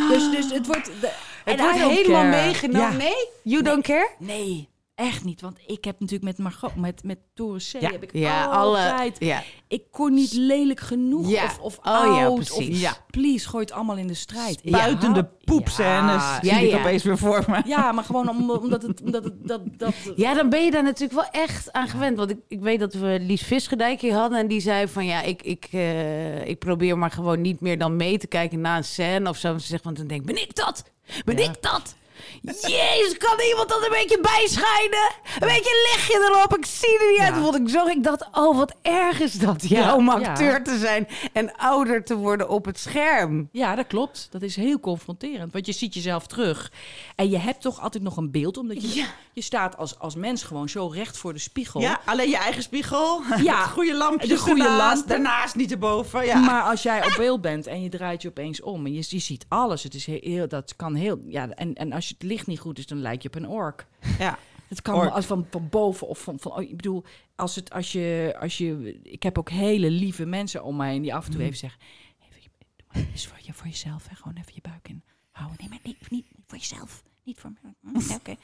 Dus, dus het wordt... De, Het en wordt helemaal care. meegenomen. Ja. Nee? You don't care? Nee, echt niet. Want ik heb natuurlijk met Margot, met, met Toren C, Ja. heb ik Ja, altijd... alle. Ja. Ik kon niet lelijk genoeg Ja. of, of Oh ja, oud. precies. Of, Ja. Please, gooi het allemaal in de strijd. Ik Buiten de hou- poepscènes Ja, zie Ja, ik het ja. opeens weer voor me. ja, maar gewoon om- omdat het... Omdat het dat, dat, ja, dan ben je daar natuurlijk wel echt aan gewend. Want ik, ik weet dat we Lies Visgedijk hier hadden. En die zei van ja, ik, ik, eh, ik probeer maar gewoon niet meer dan mee te kijken na een scène of zo. Ze zegt, want dan denk ik, ben ik dat? Ben Ja. ik dat? Jezus, kan iemand dat een beetje bijschijnen? Een beetje lichtje erop. Ik zie er niet uit. Vond ik zo. Ik dacht, oh, wat erg is dat. Ja, om ja. acteur te zijn en ouder te worden op het scherm. Ja, dat klopt. Dat is heel confronterend. Want je ziet jezelf terug. En je hebt toch altijd nog een beeld. Omdat je, je staat als, als mens gewoon zo recht voor de spiegel. Ja, alleen je eigen spiegel. Ja, Het goede lampje. de goede lamp. Daarnaast niet erboven. Ja. Maar als jij op beeld bent en je draait je opeens om en je, je ziet alles, het is heel, heel- dat kan heel, ja, en, en als je het licht niet goed is, dan lijk je op een ork. ja. Het kan Ork. als van, van boven of van, van, oh, ik bedoel, als het, als je, als je, ik heb ook hele lieve mensen om mij en die af en toe even zeggen, even, doe maar eens voor, je, voor jezelf, hè, gewoon even je buik in houden. Nee, maar niet, niet, niet voor jezelf. Niet voor mij. Hm, Oké.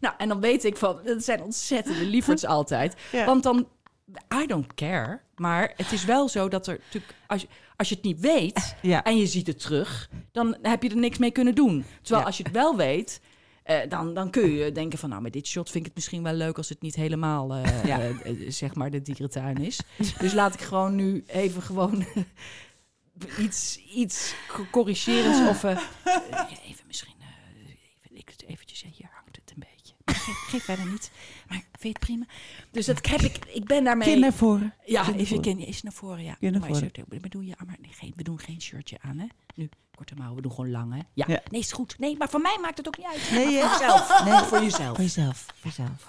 Nou, en dan weet ik van, dat zijn ontzettende lieverds altijd. Ja. Want dan, I don't care. Maar het is wel zo dat er natuurlijk, als je, als je het niet weet Ja. en je ziet het terug, dan heb je er niks mee kunnen doen. Terwijl Ja. als je het wel weet, eh, dan, dan kun je denken van, nou, met dit shot vind ik het misschien wel leuk als het niet helemaal, eh, Ja. eh, zeg maar, de dierentuin is. dus laat ik gewoon nu even gewoon iets, iets corrigerends of even misschien, even, ik, eventjes, hier hangt het een beetje. Geef, geef verder niet. Maar je het prima? Dus dat heb ik, ik ben daarmee... Kin naar voren. Ja, even voren. kin is naar voren, ja. Kin naar maar voren. Is het, bedoel je, ah, maar nee, geen, we doen geen shirtje aan, hè? Nu, korte mouwen, we doen gewoon lang, hè? Ja. Ja. Nee, is goed. Nee, maar voor mij maakt het ook niet uit. Nee, voor jezelf. nee. Voor jezelf. Voor jezelf. Voor jezelf.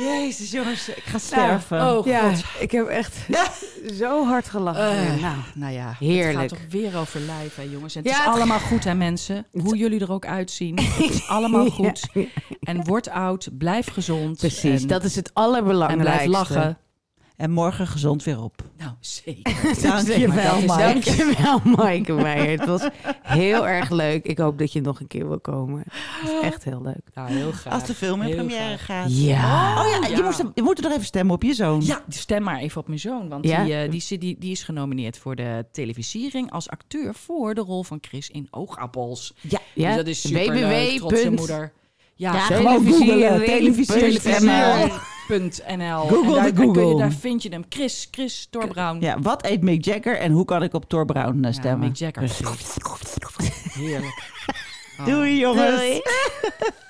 Jezus, jongens. Ik ga sterven. Oh, Ja, god. ik heb echt zo hard gelachen. Eh, nou, nou ja, Heerlijk. Het gaat toch weer over lijf, hè, jongens. En het Ja, is het- allemaal goed, hè, mensen. Hoe jullie er ook uitzien. Het is allemaal goed. En word oud, blijf gezond. precies. En, dat is het en allerbelangrijkste. blijf lachen. En morgen gezond weer op. Nou, zeker. Dankjewel, Maar dat is- Mike. Dankjewel, Maaike Meijer. Het was heel erg leuk. Ik hoop dat je nog een keer wil komen. Het was echt heel leuk. Nou, heel graag. Als de film in Heel première graag. gaat. Ja. Oh ja, Ja. Je, moest, je moet er nog even stemmen op je zoon. Ja, stem maar even op mijn zoon. Want Ja? die, eh, die, zit- die, die is genomineerd voor de televisiering als acteur voor de rol van Chris in Oogappels. Ja. Ja, Dus dat is super leuk, moeder. Ja, Ja, gewoon googelen. Televisie.nl. Televisie.nl. Google En daar, de daar kun je, Google. daar vind je hem. Chris, Chris Torbrown. Ja, wat eet Mick Jagger en hoe kan ik op Thor Brown eh, Ja, stemmen? Mick Jagger. Heerlijk. Oh. Doei jongens. Doei.